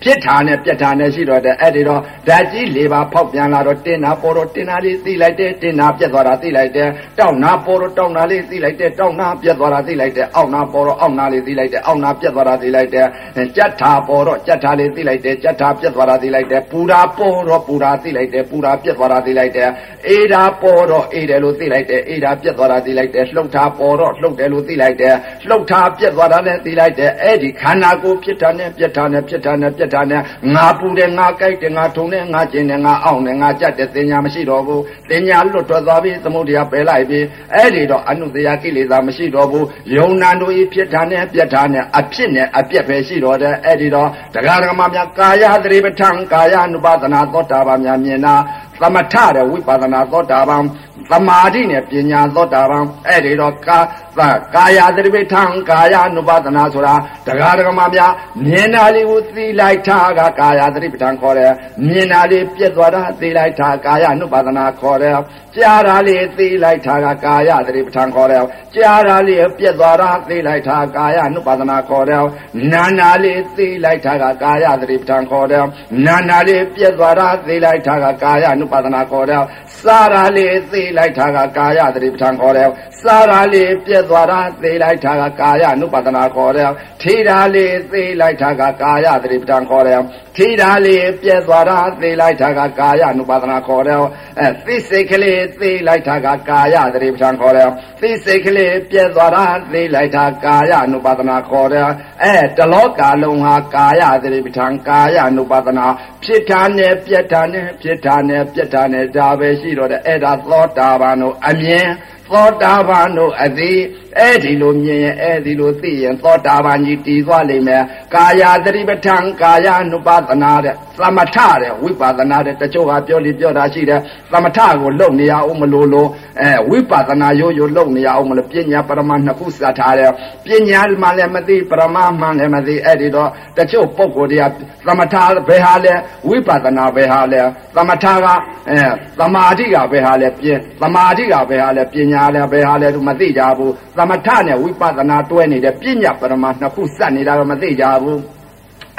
ဖြစ်တာနဲ့ပြက်တာနဲ့ရှိတော့တဲ့အဲ့ဒီတော့ဓာတ်ကြီးလေးပါဖောက်ပြန်လာတော့တင်နာပေါ်တော့တင်နာလေးသိလိုက်တယ်တင်နာပြက်သွားတာသိလိုက်တယ်တောက်နာပေါ်တော့တောက်နာလေးသိလိုက်တယ်တောက်နာပြက်သွားတာသိလိုက်တယ်အောက်နာပေါ်တော့အောက်နာလေးသိလိုက်တယ်အောက်နာပြက်သွားတာသိလိုက်တယ်ကြက်ထာပေါ်တော့ကြက်ထာလေးသိလိုက်တယ်ကြက်ထာပြက်သွားတာသိလိုက်တယ်ပူရာပေါ်တော့ပူရာသိလိုက်တယ်ပူရာပြက်သွားတာသိလိုက်တယ်အေးဓာပေါ်တော့အေးတယ်လို့သိလိုက်တယ်အေးဓာပြက်သွားတာသိလိုက်တယ်လှုပ်ထာပေါ်တော့လှုပ်တယ်လို့သိလိုက်တယ်လှုပ်ထာပြက်သွားတာနဲ့သိလိုက်တယ်အဲ့ဒီခန္ဓာကိုယ်ဖြစ်တာနဲ့ပြက်တာနဲ့ဖြစ်တာနဲ့ပြက်က်ထားနဲ့ငါပူတယ်ငါကြိုက်တယ်ငါထုံတယ်ငါကျင်တယ်ငါအောင်တယ်ငါကြက်တယ်တင်ညာမရှိတော့ဘူးတင်ညာလွတ်ထွက်သွားပြီသမုဒိယပယ်လိုက်ပြီအဲ့ဒီတော့အနုတရာကိလေသာမရှိတော့ဘူးယုံနာတို့ဤဖြစ်တာနဲ့ပြက်တာနဲ့အဖြစ်နဲ့အပြက်ပဲရှိတော့တယ်အဲ့ဒီတော့တရားဓမ္မများကာယသတိပဋ္ဌာန်ကာယ ानु ပါဒနာသောတာပန်များမြင်တာသမထတဲ့ဝိပဿနာသောတာပန် သမာဓိနဲ့ပညာသောတာပန်အဲ့ဒီတော့ကာသကာယသတိပဋ္ဌာန်ကာယ ानु ပါဒနာဆိုတာတရားဓမ္မများမြင်တာလေးကိုသိလိုက်တာကကာယသတိပဋ္ဌာန်ခေါ်တယ်မြင်တာလေးပြက်သွားတာသိလိုက်တာကာယ ानु ပါဒနာခေါ်တယ်ကြားတာလေးသိလိုက်တာကကာယသတိပဋ္ဌာန်ခေါ်တယ်ကြားတာလေးပြက်သွားတာသိလိုက်တာကာယ ानु ပါဒနာခေါ်တယ်နာနာလေးသိလိုက်တာကကာယသတိပဋ္ဌာန်ခေါ်တယ်နာနာလေးပြက်သွားတာသိလိုက်တာကကာယ ानु ပါဒနာခေါ်တယ်စာရာလေးသိလိုက် ိုက်တာကကာယသတိပဋ္ဌာန်ခေါ်တယ်စာရာလေးပြက်သွားတာသိလိုက်တာကကာယ ानु ပါဒနာခေါ်တယ်ထေတာလေးသေလိုက်တာကကာယသတိပဋ္ဌာန်ခေါ်တယ်ထေတာလေးပြက်သွားတာသေလိုက်တာကကာယ అను ပါဒနာခေါ်တယ်အဲသိစိတ်ကလေးသေလိုက်တာကကာယသတိပဋ္ဌာန်ခေါ်တယ်သိစိတ်ကလေးပြက်သွားတာသေလိုက်တာကာယ అను ပါဒနာခေါ်တယ်အဲတလောကာလုံးဟာကာယသတိပဋ္ဌာန်ကာယ అను ပါဒနာဖြစ်တာနဲ့ပြက်တာနဲ့ဖြစ်တာနဲ့ပြက်တာနဲ့ဒါပဲရှိတော့တယ်အဲ့ဒါသောတာပန်တို့အမြင် သောတာပန်တို့အသည်အဲ့ဒီလိုမြင်ရင်အဲ့ဒီလိုသိရင်သောတာပန်ကြီးတည်သွားလိမ့်မယ်ကာယသတိပဋ္ဌာန်ကာယ ानु ပါဒနာတဲ့သမထတဲ့ဝိပါဒနာတဲ့တချို့ကပြောလိပြောတာရှိတယ်သမထကိုလုံနေရအောင်မလို့လို့အဲဝိပါဒနာရိုးရိုးလုံနေရအောင်မလို့ပညာပရမနှစ်ခုစထားတယ်ပညာမှလည်းမသိပရမမှလည်းမသိအဲ့ဒီတော့တချို့ပုဂ္ဂိုလ်တွေကသမထဘယ်ဟာလဲဝိပါဒနာဘယ်ဟာလဲသမထကအဲသမာဓိကဘယ်ဟာလဲပြင်သမာဓိကဘယ်ဟာလဲပညာလဲဘယ်ဟာလဲသူမသိကြဘူးသမထနဲ့ဝိပဿနာတွဲနေတဲ့ပညာပရမနှစ်ခုစက်နေတာတော့မသိကြဘူး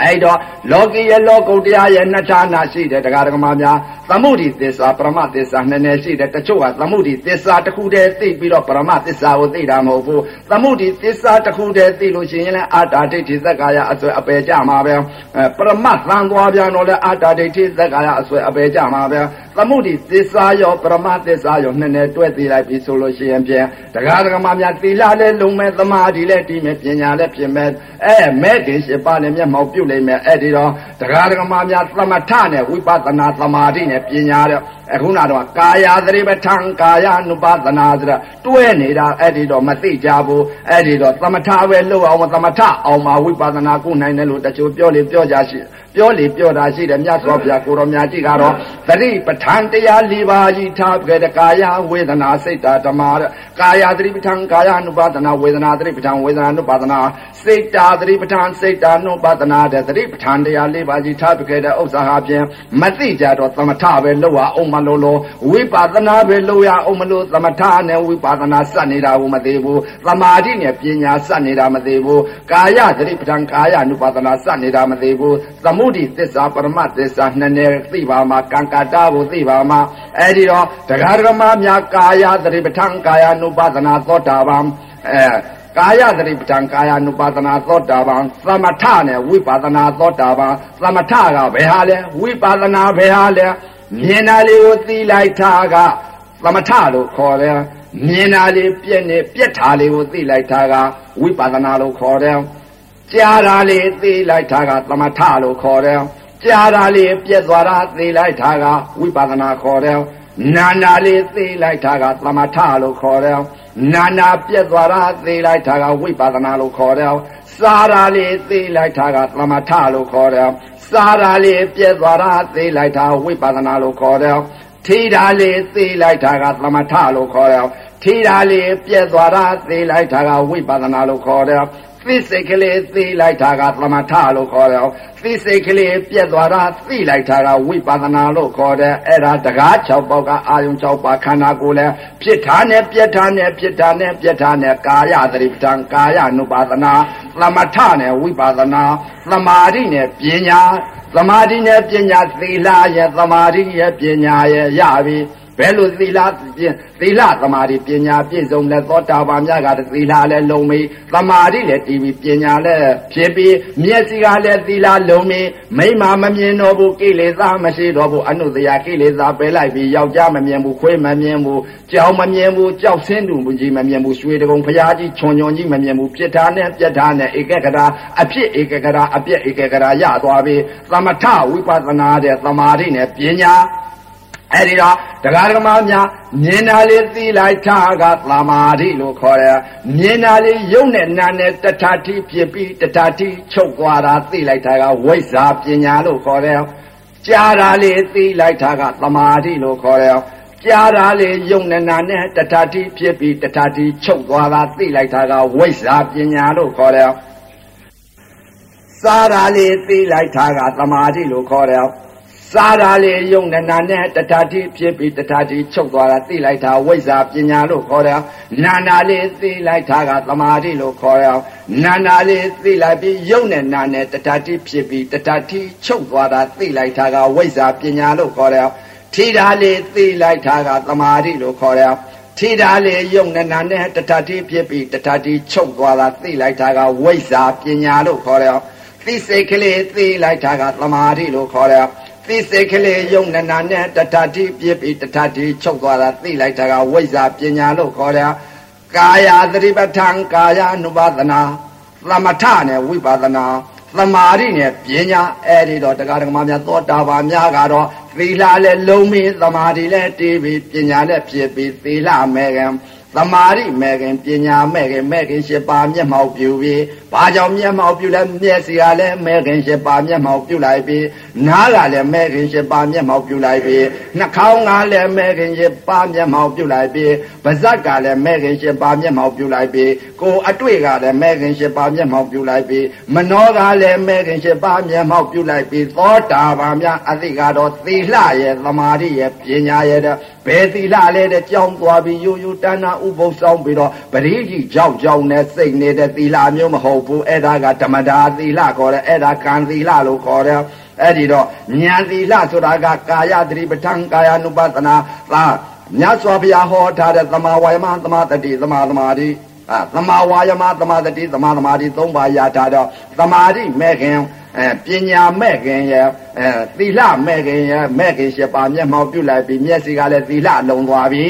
အဲ့တော့လောကီရဲ့လောကုတ္တရာရဲ့နှစ်ဌာနရှိတယ်တရားဓမ္မများသမုဒိသစ္စာပရမသစ္စာနှစ်နယ်ရှိတယ်တချို့ကသမုဒိသစ္စာတစ်ခုတည်းသိပြီးတော့ပရမသစ္စာကိုသိတာမဟုတ်ဘူးသမုဒိသစ္စာတစ်ခုတည်းသိလို့ရှိရင်လည်းအာတာဒိဋ္ဌိသက္ကာယအစွဲအပယ်ကြမှာပဲပရမသံသွားပြန်တော့လည်းအာတာဒိဋ္ဌိသက္ကာယအစွဲအပယ်ကြမှာပဲ သမုဒိသစ္စာရောပရမသစ္စာရောနှစ်နယ်တွဲသိလိုက်ပြီဆိုလို့ရှိရင်ဖြင့်တရားဓမ္မများသီလလည်းလုံမဲ့သမာဓိလည်းတည်မဲ့ပညာလည်းဖြစ်မဲ့အဲမဲ့တင်ရှိပါနဲ့မျက်မှောက်ပြုတ်လိမ့်မယ်အဲ့ဒီတော့တရားဓမ္မများသမထနဲ့ဝိပဿနာသမာဓိနဲ့ပညာတဲ့ အခုနတော့ကာယသတိပဋ္ဌာန်ကာယ ानु ပါဒနာဆိုတာတွဲနေတာအဲ့ဒီတော့မသိကြဘူးအဲ့ဒီတော့သမထပဲလို့အောင်သမထအောင်မှာဝိပဿနာကိုနိုင်တယ်လို့တချို့ပြောလေပြောကြရှိပြောလေပြောတာရှိတယ်မြတ်စွာဘုရားကိုတော်မြတ်ကြီးကတော့သတိပဋ္ဌာန်တရား၄ပါးကြီးထားခဲ့တဲ့ကာယဝေဒနာစိတ်ဓမ္မတဲ့ကာယသတိပဋ္ဌာန်ကာယ ानु ပါဒနာဝေဒနာသတိပဋ္ဌာန်ဝေဒနာ ानु ပါဒနာစိတ်တာသတိပဋ္ဌာန်စိတ်တာ ानु ပါဒနာတဲ့သတိပဋ္ဌာန်တရား၄ပါးကြီးထားခဲ့တဲ့ဥစ္စာဟာဖြင့်မသိကြတော့သမထပဲလို့ရအောင်မ လုံးလုံးဝိပဿနာပဲလုပ်ရအောင်မလို့သမထနဲ့ဝိပဿနာစက်နေတာကိုမသိဘူးသမာဓိနဲ့ပညာစက်နေတာမသိဘူးကာယသတိပဋ္ဌာန်ကာယ అను ပါဒနာစက်နေတာမသိဘူးသမုဒိသစ္စာပရမသစ္စာနှစ်နယ်သိပါမှာကံကတာကိုသိပါမှာအဲ့ဒီတော့တရားဓမ္မများကာယသတိပဋ္ဌာန်ကာယ అను ပါဒနာသောတာပန်အဲကာယသတိပဋ္ဌာန်ကာယ అను ပါဒနာသောတာပန်သမထနဲ့ဝိပါဒနာသောတာပန်သမထကဘယ်ဟာလဲဝိပါဒနာဘယ်ဟာလဲ မြင်တာလေးကိုသိလိုက်တာကသမထလို့ခေါ်တယ်မြင်တာလေးပြက်နေပြက်တာလေးကိုသိလိုက်တာကဝိပါဒနာလို့ခေါ်တယ်ကြားတာလေးသိလိုက်တာကသမထလို့ခေါ်တယ်ကြားတာလေးပြက်သွားတာသိလိုက်တာကဝိပဿနာခေါ်တယ်နာနာလေးသိလိုက်တာကသမထလို့ခေါ်တယ်နာနာပြက်သွားတာသိလိုက်တာကဝိပဿနာလို့ခေါ်တယ်စားတာလေးသိလိုက်တာကသမထလို့ခေါ်တယ် စားတာလေးပြက်သွားတာသိလိုက်တာဝိပဿနာလို့ခေါ်တယ်ထိတာလေးသိလိုက်တာကသမထလို့ခေါ်တယ်ထိတာလေးပြက်သွားတာသိလိုက်တာကဝိပဿနာလို့ခေါ်တယ်သိစိတ်ကလေးသိလိုက်တာကသမထလို့ခေါ်တယ်သိစိတ်ကလေးပြက်သွားတာသိလိုက်တာကဝိပဿနာလို့ခေါ်တယ်အဲ့ဒါတကား6ပေါက်ကအာယုံ6ပါးခန္ဓာကိုယ်လဲဖြစ်တာနဲ့ပြက်တာနဲ့ဖြစ်တာနဲ့ပြက်တာနဲ့ကာယသတိပဋ္ဌာန်ကာယ ानु ပါဒနာ သမထနဲ့ဝိပဿနာသမာဓိနဲ့ပညာသမာဓိနဲ့ပညာသီလရဲ့သမာဓိရဲ့ပညာရဲ့ရပြီ ဘဘယ်လိုသီလသီလသမာဓိပညာပြည့်စုံလဲသောတာပန်များကသီလလည်းလုံပြီသမာဓိလည်းတည်ပြီပညာလည်းဖြစ်ပြီမျက်စိကလည်းသီလလုံပြီမိမမမြင်တော့ဘူးကိလေသာမရှိတော့ဘူးအနုတရာကိလေသာပယ်လိုက်ပြီယောက်ျားမမြင်ဘူးခွေးမမြင်ဘူးကြောင်မမြင်ဘူးကြောက်ဆင်းတူကြီးမမြင်ဘူးရွှေတကုံဖရာကြီးချွန်ချွန်ကြီးမမြင်ဘူးပြစ်ထားနဲ့ပြက်ထားနဲ့ဧကကရာအဖြစ်ဧကကရာအပြက်ဧကကရာရသွားပြီသမထဝိပဿနာတဲ့သမာဓိနဲ့ပညာ အဲ့ဒီတော့တရားဓမ္မများမြင်တာလေးသိလိုက်တာကသမာဓိလို့ခေါ်တယ်မြင်တာလေးယုံနဲ့နာနဲ့တထာတိဖြစ်ပြီးတထာတိချုပ်သွားတာသိလိုက်တာကဝိဇ္ဇာပညာလို့ခေါ်တယ်ကြားတာလေးသိလိုက်တာကသမာဓိလို့ခေါ်တယ်ကြားတာလေးယုံနဲ့နာနဲ့တထာတိဖြစ်ပြီးတထာတိချုပ်သွားတာသိလိုက်တာကဝိဇ္ဇာပညာလို့ခေါ်တယ်စားတာလေးသိလိုက်တာကသမာဓိလို့ခေါ်တယ် စားတာလေယုံနဲ့နာနဲ့တထာတိဖြစ်ပြီးတထာတိချုပ်သွားတာသိလိုက်တာဝိဇ္ဇာပညာလို့ခေါ်တယ်နာနာလေးသိလိုက်တာကသမာဓိလို့ခေါ်တယ်နာနာလေးသိလိုက်ပြီးယုံနဲ့နာနဲ့တထာတိဖြစ်ပြီးတထာတိချုပ်သွားတာသိလိုက်တာကဝိဇ္ဇာပညာလို့ခေါ်တယ်ထိတာလေးသိလိုက်တာကသမာဓိလို့ခေါ်တယ်ထိတာလေယုံနဲ့နာနဲ့တထာတိဖြစ်ပြီးတထာတိချုပ်သွားတာသိလိုက်တာကဝိဇ္ဇာပညာလို့ခေါ်တယ်သိစိတ်ကလေးသိလိုက်တာကသမာဓိလို့ခေါ်တယ် သိစိတ်ကလေးယုံနနာနဲ့တထတိပြစ်ပြီးတထတိချုပ်သွားတာသိလိုက်တာကဝိဇ္ဇာပညာလို့ခေါ်တယ်ကာယသတိပဋ္ဌာန်ကာယ ानु ပါဒနာသမထနဲ့ဝိပါဒနာသမာဓိနဲ့ပညာအဲ့ဒီတော့တရားဓမ္မများသောတာပန်များကတော့သီလလည်းလုံးပြီးသမာဓိလည်းတည်ပြီးပညာလည်းဖြစ်ပြီးသီလမဲကံသမာဓိမဲ့ခင်ပညာမဲ့ခင်မဲ့ခင်ရှစ်ပါးမျက်မှောက်ပြုပြီး ဘာကြောင့်မျက်မှောက်ပြုလဲမျက်စိကလည်းမဲ့ခင်ရှစ်ပါးမျက်မှောက်ပြုလိုက်ပြီးနားကလည်းမဲ့ခင်ရှစ်ပါးမျက်မှောက်ပြုလိုက်ပြီးနှာခေါင်းကလည်းမဲ့ခင်ရှစ်ပါးမျက်မှောက်ပြုလိုက်ပြီးပါးစပ်ကလည်းမဲ့ခင်ရှစ်ပါးမျက်မှောက်ပြုလိုက်ပြီးကိုယ်အတွေ့ကလည်းမဲ့ခင်ရှစ်ပါးမျက်မှောက်ပြုလိုက်ပြီးမနောကလည်းမဲ့ခင်ရှစ်ပါးမျက်မှောက်ပြုလိုက်ပြီးသောတာပန်များအသိကတော့သီလရဲ့သမာဓိရဲ့ပညာရဲ့ဘယ်သီလလဲတဲ့ကြောင်းသွားပြီးယူယူတဏ္ဍဥပုသ်ဆောင်ပြီးတော့ပရိကြီးကြောက်ကြောက်နဲ့စိတ်နေတဲ့သီလမျိုးမဟုတ်ဘူးအဲ့ဒါကဓမ္မတာသီလခေါ်တယ်အဲ့ဒါကံသီလလို့ခေါ်တယ်အဲ့ဒီတော့ဉာဏ်သီလဆိုတာကကာယသတိပဋ္ဌာန်ကာယ ानु ပသနာသာမြတ်စွာဘုရားဟောထားတဲ့သမာဝါယမသမာတတိသမာသမာဓိအာသမာဝါယမသမာတတိသမာသမာဓိသုံးပါးရထားတော့သမာဓိမဲ့ခင်အဲပညာမဲ့ခင်ရဲ့အဲသီလမဲ့ခင်ရဲ့မဲ့ခင်ရှစ်ပါးမျက်မှောက်ပြုလိုက်ပြီးမျက်စိကလည်းသီလလုံသွားပြီ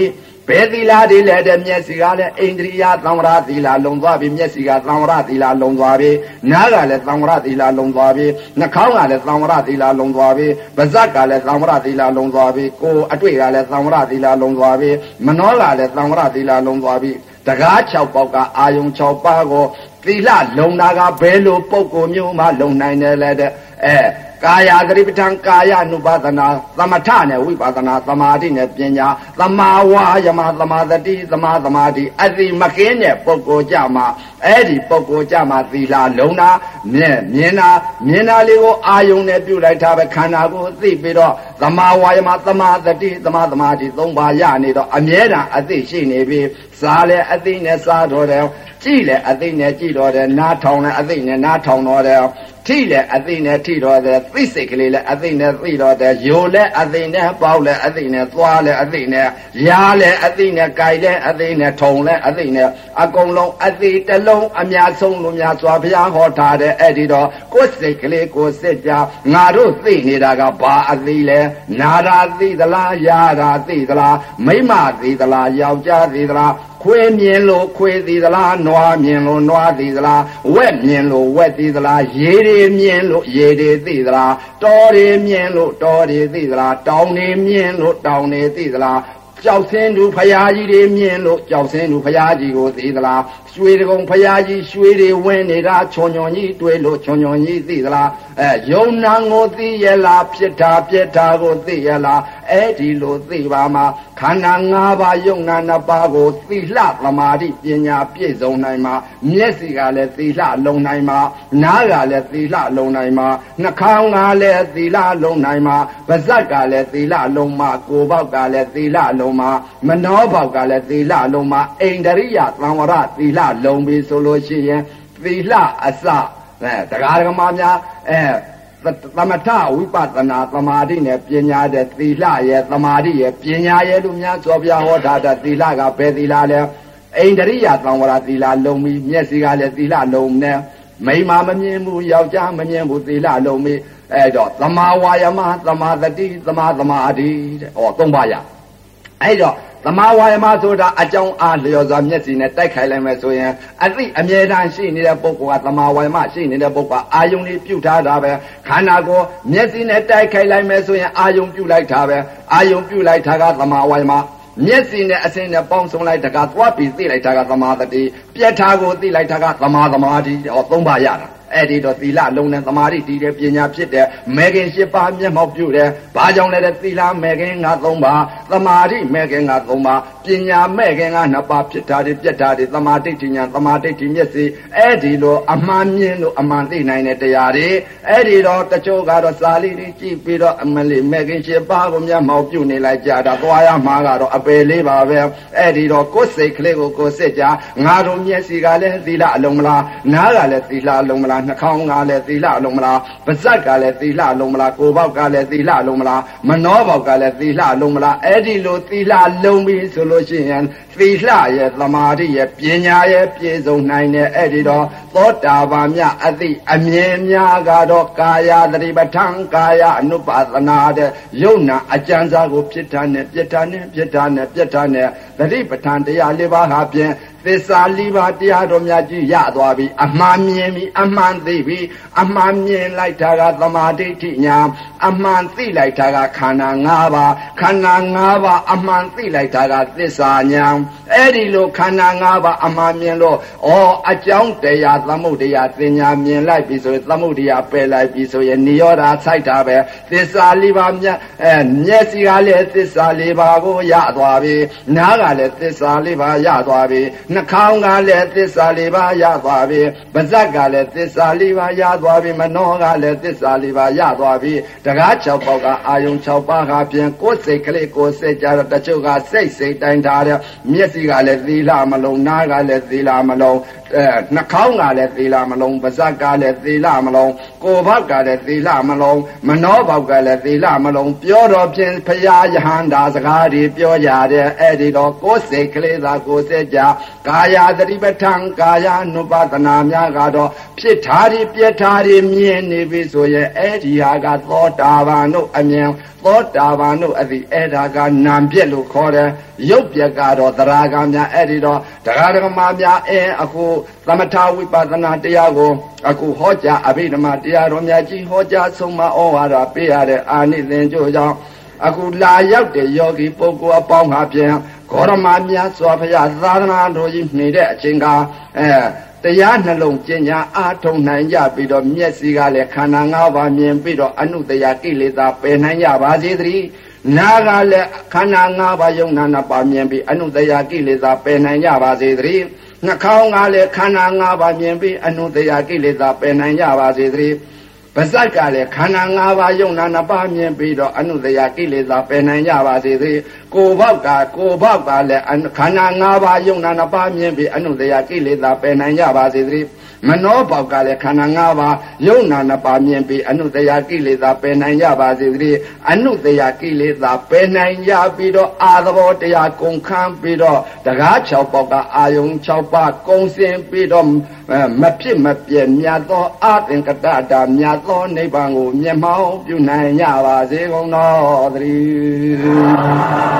ဘယ်သီလတွေလဲတဲ့မျက်စိကလည်းအိန္ဒြိယသံဝရသီလလုံသွားပြီမျက်စိကသံဝရသီလလုံသွားပြီနားကလည်းသံဝရသီလလုံသွားပြီနှာခေါင်းကလည်းသံဝရသီလလုံသွားပြီပါးစပ်ကလည်းသံဝရသီလလုံသွားပြီကိုယ်အတွေ့ကလည်းသံဝရသီလလုံသွားပြီမနှောကလည်းသံဝရသီလလုံသွားပြီတကား6ပေါက်ကအာယုံ6ပါးကိုသီလလုံတာကဘယ်လိုပုံကိုမျိုးမှလုံနိုင်တယ်လဲတဲ့အဲ ကာယသတိပဋ္ဌာန်ကာယ ानु ပါဒနာသမထနဲ့ဝိပါဒနာသမာဓိနဲ့ပညာသမာဝါယမသမာသတိသမာသမာဓိအတိမကင်းတဲ့ပုဂ္ဂိုလ်ကြမှာအဲ့ဒီပုဂ္ဂိုလ်ကြမှာသီလလုံတာမြင်မြင်တာမြင်တာလေးကိုအာယုံနဲ့ပြုလိုက်တာပဲခန္ဓာကိုသိပြီးတော့သမာဝါယမသမာသတိသမာသမာဓိသုံးပါးရနေတော့အမြဲတမ်းအသိရှိနေပြီ စားလဲအသိနဲ့စားတော့တယ်ကြည့်လဲအသိနဲ့ကြည့်တော့တယ်နားထောင်လဲအသိနဲ့နားထောင်တော့တယ်ထိလဲအသိနဲ့ထိတော့တယ်သိစိတ်ကလေးလဲအသိနဲ့သိတော့တယ်ယိုလဲအသိနဲ့ပေါက်လဲအသိနဲ့သွားလဲအသိနဲ့ရားလဲအသိနဲ့ကြိုက်လဲအသိနဲ့ထုံလဲအသိနဲ့အကုန်လုံးအသိတလုံးအများဆုံးလို့များစွာဘုရားဟောထားတဲ့အဲ့ဒီတော့ကိုယ်စိတ်ကလေးကိုစစ်ကြငါတို့သိနေတာကဘာအသိလဲနာရာသိသလားယာရာသိသလားမိမသိသလားယောက်ျားသိသလား ခွေမြင်လို့ခွေသေးသလားနွားမြင်လို့နွားသေးသလားဝက်မြင်လို့ဝက်သေးသလားရေတွေမြင်လို့ရေတွေသိသလားတောတွေမြင်လို့တောတွေသိသလားတောင်တွေမြင်လို့တောင်တွေသိသလားကြောက်စင်းသူဖရာကြီးတွေမြင်လို့ကြောက်စင်းသူဖရာကြီးကိုသိသလားရွှေတကုံဖရာကြီးရွှေတွေဝင်နေတာချွန်ချွန်ကြီးတွေ့လို့ချွန်ချွန်ကြီးသိသလားအဲယုံနာကိုသိရလားဖြစ်တာပြက်တာကိုသိရလားအဲ့ဒီလိုသိပါမှာခန္ဓာ၅ပါးယုံနာနှစ်ပါးကိုသိလှသမာဓိပညာပြည့်စုံနိုင်မှာမျက်စိကလည်းသိလှလုံနိုင်မှာနားကလည်းသိလှလုံနိုင်မှာနှာခေါင်းကလည်းသိလှလုံနိုင်မှာပါးစပ်ကလည်းသိလှလုံမှာကိုယ်ပေါက်ကလည်းသိလှလုံမှာမနှောပေါက်ကလည်းသိလှလုံမှာအိန္ဒရိယသံဝရသိလှလုံပြီဆိုလို့ရှိရင်သီလအစအဲတရားဓမ္မများအဲသမထဝိပဿနာသမာဓိနဲ့ပညာတဲ့သီလရဲ့သမာဓိရဲ့ပညာရဲ့လို့များဆိုပြဟောတာတဲ့သီလကဘယ်သီလလဲအိန္ဒရိယသံဝရသီလလုံးပြီးမျက်စိကလည်းသီလလုံးနဲ့မိမမမြင်ဘူးယောက်ျားမမြင်ဘူးသီလလုံးပြီးအဲ့တော့သမာဝါယမသမာသတိသမာသမာဓိတဲ့ဩသုံးပါးရ အဲ့တော့သမာဝါယမဆိုတာအကြောင်းအားလျော်စွာမျက်စိနဲ့တိုက်ခိုက်လိုက်မယ်ဆိုရင်အသိအမြဲတမ်းရှိနေတဲ့ပုဂ္ဂိုလ်ကသမာဝါယမရှိနေတဲ့ပုဂ္ဂိုလ်ကအာယုန်လေးပြုတ်ထားတာပဲခန္ဓာကိုယ်မျက်စိနဲ့တိုက်ခိုက်လိုက်မယ်ဆိုရင်အာယုန်ပြုတ်လိုက်တာပဲအာယုန်ပြုတ်လိုက်တာကသမာဝါယမမျက်စိနဲ့အစင်းနဲ့ပေါင်းစုံလိုက်တကသွားပြီးသိလိုက်တာကသမာသတိပြက်ထားကိုသိလိုက်တာကသမာသမာဓိဟောသုံးပါရတာ အဲ့ဒီတော့သီလလုံးနဲ့သမာဓိတည်တဲ့ပညာဖြစ်တဲ့မေခင်၈ပါးမျက်မှောက်ပြုတယ်။ဘာကြောင့်လဲတဲ့သီလမေခင်ငါ၃ပါးသမာဓိမေခင်ငါ၃ပါးပညာမေခင်ငါ၂ပါးဖြစ်တာတွေပြက်တာတွေသမာဓိဋ္ဌိညာသမာဓိဋ္ဌိမျက်စိအဲ့ဒီလိုအမှန်မြင်လို့အမှန်သိနိုင်တဲ့တရားတွေအဲ့ဒီတော့တချို့ကတော့စာလီတွေကြည့်ပြီးတော့အမလီမေခင်၈ပါးကိုမျက်မှောက်ပြုနေလိုက်ကြတာသွားရမှာကတော့အပယ်လေးပါပဲအဲ့ဒီတော့ကိုယ်စိတ်ကလေးကိုကိုယ်စစ်ကြငါတို့မျက်စိကလည်းသီလအလုံးမလားနားကလည်းသီလအလုံးမလားနှာခေါင်းကလည်းသီလလုံးမလားပါဇက်ကလည်းသီလလုံးမလားကိုယ်ပေါက်ကလည်းသီလလုံးမလားမနှောပေါက်ကလည်းသီလလုံးမလားအဲ့ဒီလိုသီလလုံးပြီဆိုလို့ရှိရင်သီလရဲ့သမာဓိရဲ့ပညာရဲ့ပြည့်စုံနိုင်တဲ့အဲ့ဒီတော့သောတာပန်မြအသိအမြင်များကတော့ကာယသတိပဋ္ဌာန်ကာယအနုပါဒနာတဲ့ယုံနာအကျဉ်းစားကိုဖြစ်တာနဲ့ပြစ်တာနဲ့ပြစ်တာနဲ့ပြစ်တာနဲ့သတိပဋ္ဌာန်တရားလေးပါးဟာဖြင့် သစ္စာလေးပါးတရားတော်များကြီးရသွားပြီအမှန်မြင်ပြီအမှန်သိပြီအမှန်မြင်လိုက်တာကသမာဓိဋ္ဌိညာအမှန်သိလိုက်တာကခန္ဓာ၅ပါးခန္ဓာ၅ပါးအမှန်သိလိုက်တာကသစ္စာညာအဲ့ဒီလိုခန္ဓာ၅ပါးအမှန်မြင်လို့ဩအကြောင်းတရားသမုဒ္ဒရာသင်ညာမြင်လိုက်ပြီဆိုရင်သမုဒ္ဒရာပယ်လိုက်ပြီဆိုရင်နိရောဓစိုက်တာပဲသစ္စာလေးပါးမြတ်အဲမျက်စိကလည်းသစ္စာလေးပါးကိုရသွားပြီနားကလည်းသစ္စာလေးပါးရသွားပြီနှာခေါင်းကလည်းသစ္စာလေးပါးရသွားပြီပါးစပ်ကလည်းသစ္စာလေးပါးရသွားပြီမနှောကလည်းသစ္စာလေးပါးရသွားပြီတကား6ပေါက်ကအာယုံ6ပါးကပြင်ကိုယ်စိတ်ကလေးကိုယ်စိတ်ကြတော့တချို့ကစိတ်စိတ်တိုင်းထားတယ်မျက်စိကလည်းသီလမလုံးနားကလည်းသီလမလုံး အဲနှာခေါင်းကလည်းသီလမလုံးပါးစပ်ကလည်းသီလမလုံးကိုယ်ဘောက်ကလည်းသီလမလုံးမနှောဘောက်ကလည်းသီလမလုံးပြောတော့ဖြင့်ဖရာယဟန္တာစကားတွေပြောကြတယ်အဲ့ဒီတော့ကိုယ်စိတ်ကလေးသာကိုယ်စိတ်ကြကာယသတိပဋ္ဌာန်ကာယ ानु ပဒနာများကတော့ဖြစ်ထားပြီးပြက်ထားပြီးမြင်နေပြီဆိုရင်အဲ့ဒီဟာကသောတာပန်တို့အမြင်သောတာပန်တို့အသည့်အဲ့ဒါကနာပြက်လို့ခေါ်တယ်ရုပ်ပြက်ကတော့သရာကများအဲ့ဒီတော့တရားဓမ္မများအဲအခုသမထဝိပဿနာတရားကိုအခုဟောကြားအဘိဓမ္မာတရားတော်များကြီးဟောကြားဆုံးမဩဝါဒပေးရတဲ့အာနိသင်ကြို့ကြောင့်အခုလာရောက်တဲ့ယောဂီပုဂ္ဂိုလ်အပေါင်းဟာဖြင့်ဂေါရမမြတ်စွာဘုရားသာသနာတော်ကြီးနေတဲ့အချိန်ကအဲတရားနှလုံးကျင့်ကြအားထုတ်နိုင်ကြပြီးတော့မျက်စိကလည်းခန္ဓာ၅ပါးမြင်ပြီးတော့အနုတရာကိလေသာပယ်နိုင်ကြပါစေသတည်းနာကလည်းခန္ဓာ၅ပါးယုံနာနာပါမြင်ပြီးအနုတရာကိလေသာပယ်နိုင်ကြပါစေသတည်း နှာခေါင်းကလည်းခန္ဓာ၅ပါးမြင်ပြီးအနုတရာကိလေသာပယ်နိုင်ကြပါစေသတည်းပါဇက်ကလည်းခန္ဓာ၅ပါးယုံနာနှစ်ပါးမြင်ပြီးတော့အနုတရာကိလေသာပယ်နိုင်ကြပါစေသေး ကိုယ်ဘောက်ကကိုယ်ဘောက်ကလည်းခန္ဓာ၅ပါးယုံနာနှစ်ပါးမြင်ပြီးအနုတရာကိလေသာပယ်နိုင်ကြပါစေသေးမနောဘောက်ကလည်းခန္ဓာ၅ပါးယုံနာနှစ်ပါးမြင်ပြီးအနုတရာကိလေသာပယ်နိုင်ကြပါစေသေးအနုတရာကိလေသာပယ်နိုင်ကြပြီးတော့အာသဘောတရားကုန်ခန်းပြီးတော့တကား6ပေါက်ကအာယုံ6ပါးကုန်စင်ပြီးတော့မဖြစ်မပြည့်မြတ်သောအသင်္ကတတာမြတ်သောနိဗ္ဗာန်ကိုမျက်မှောက်ပြုနိုင်ကြပါစေကုန်သောသတည်း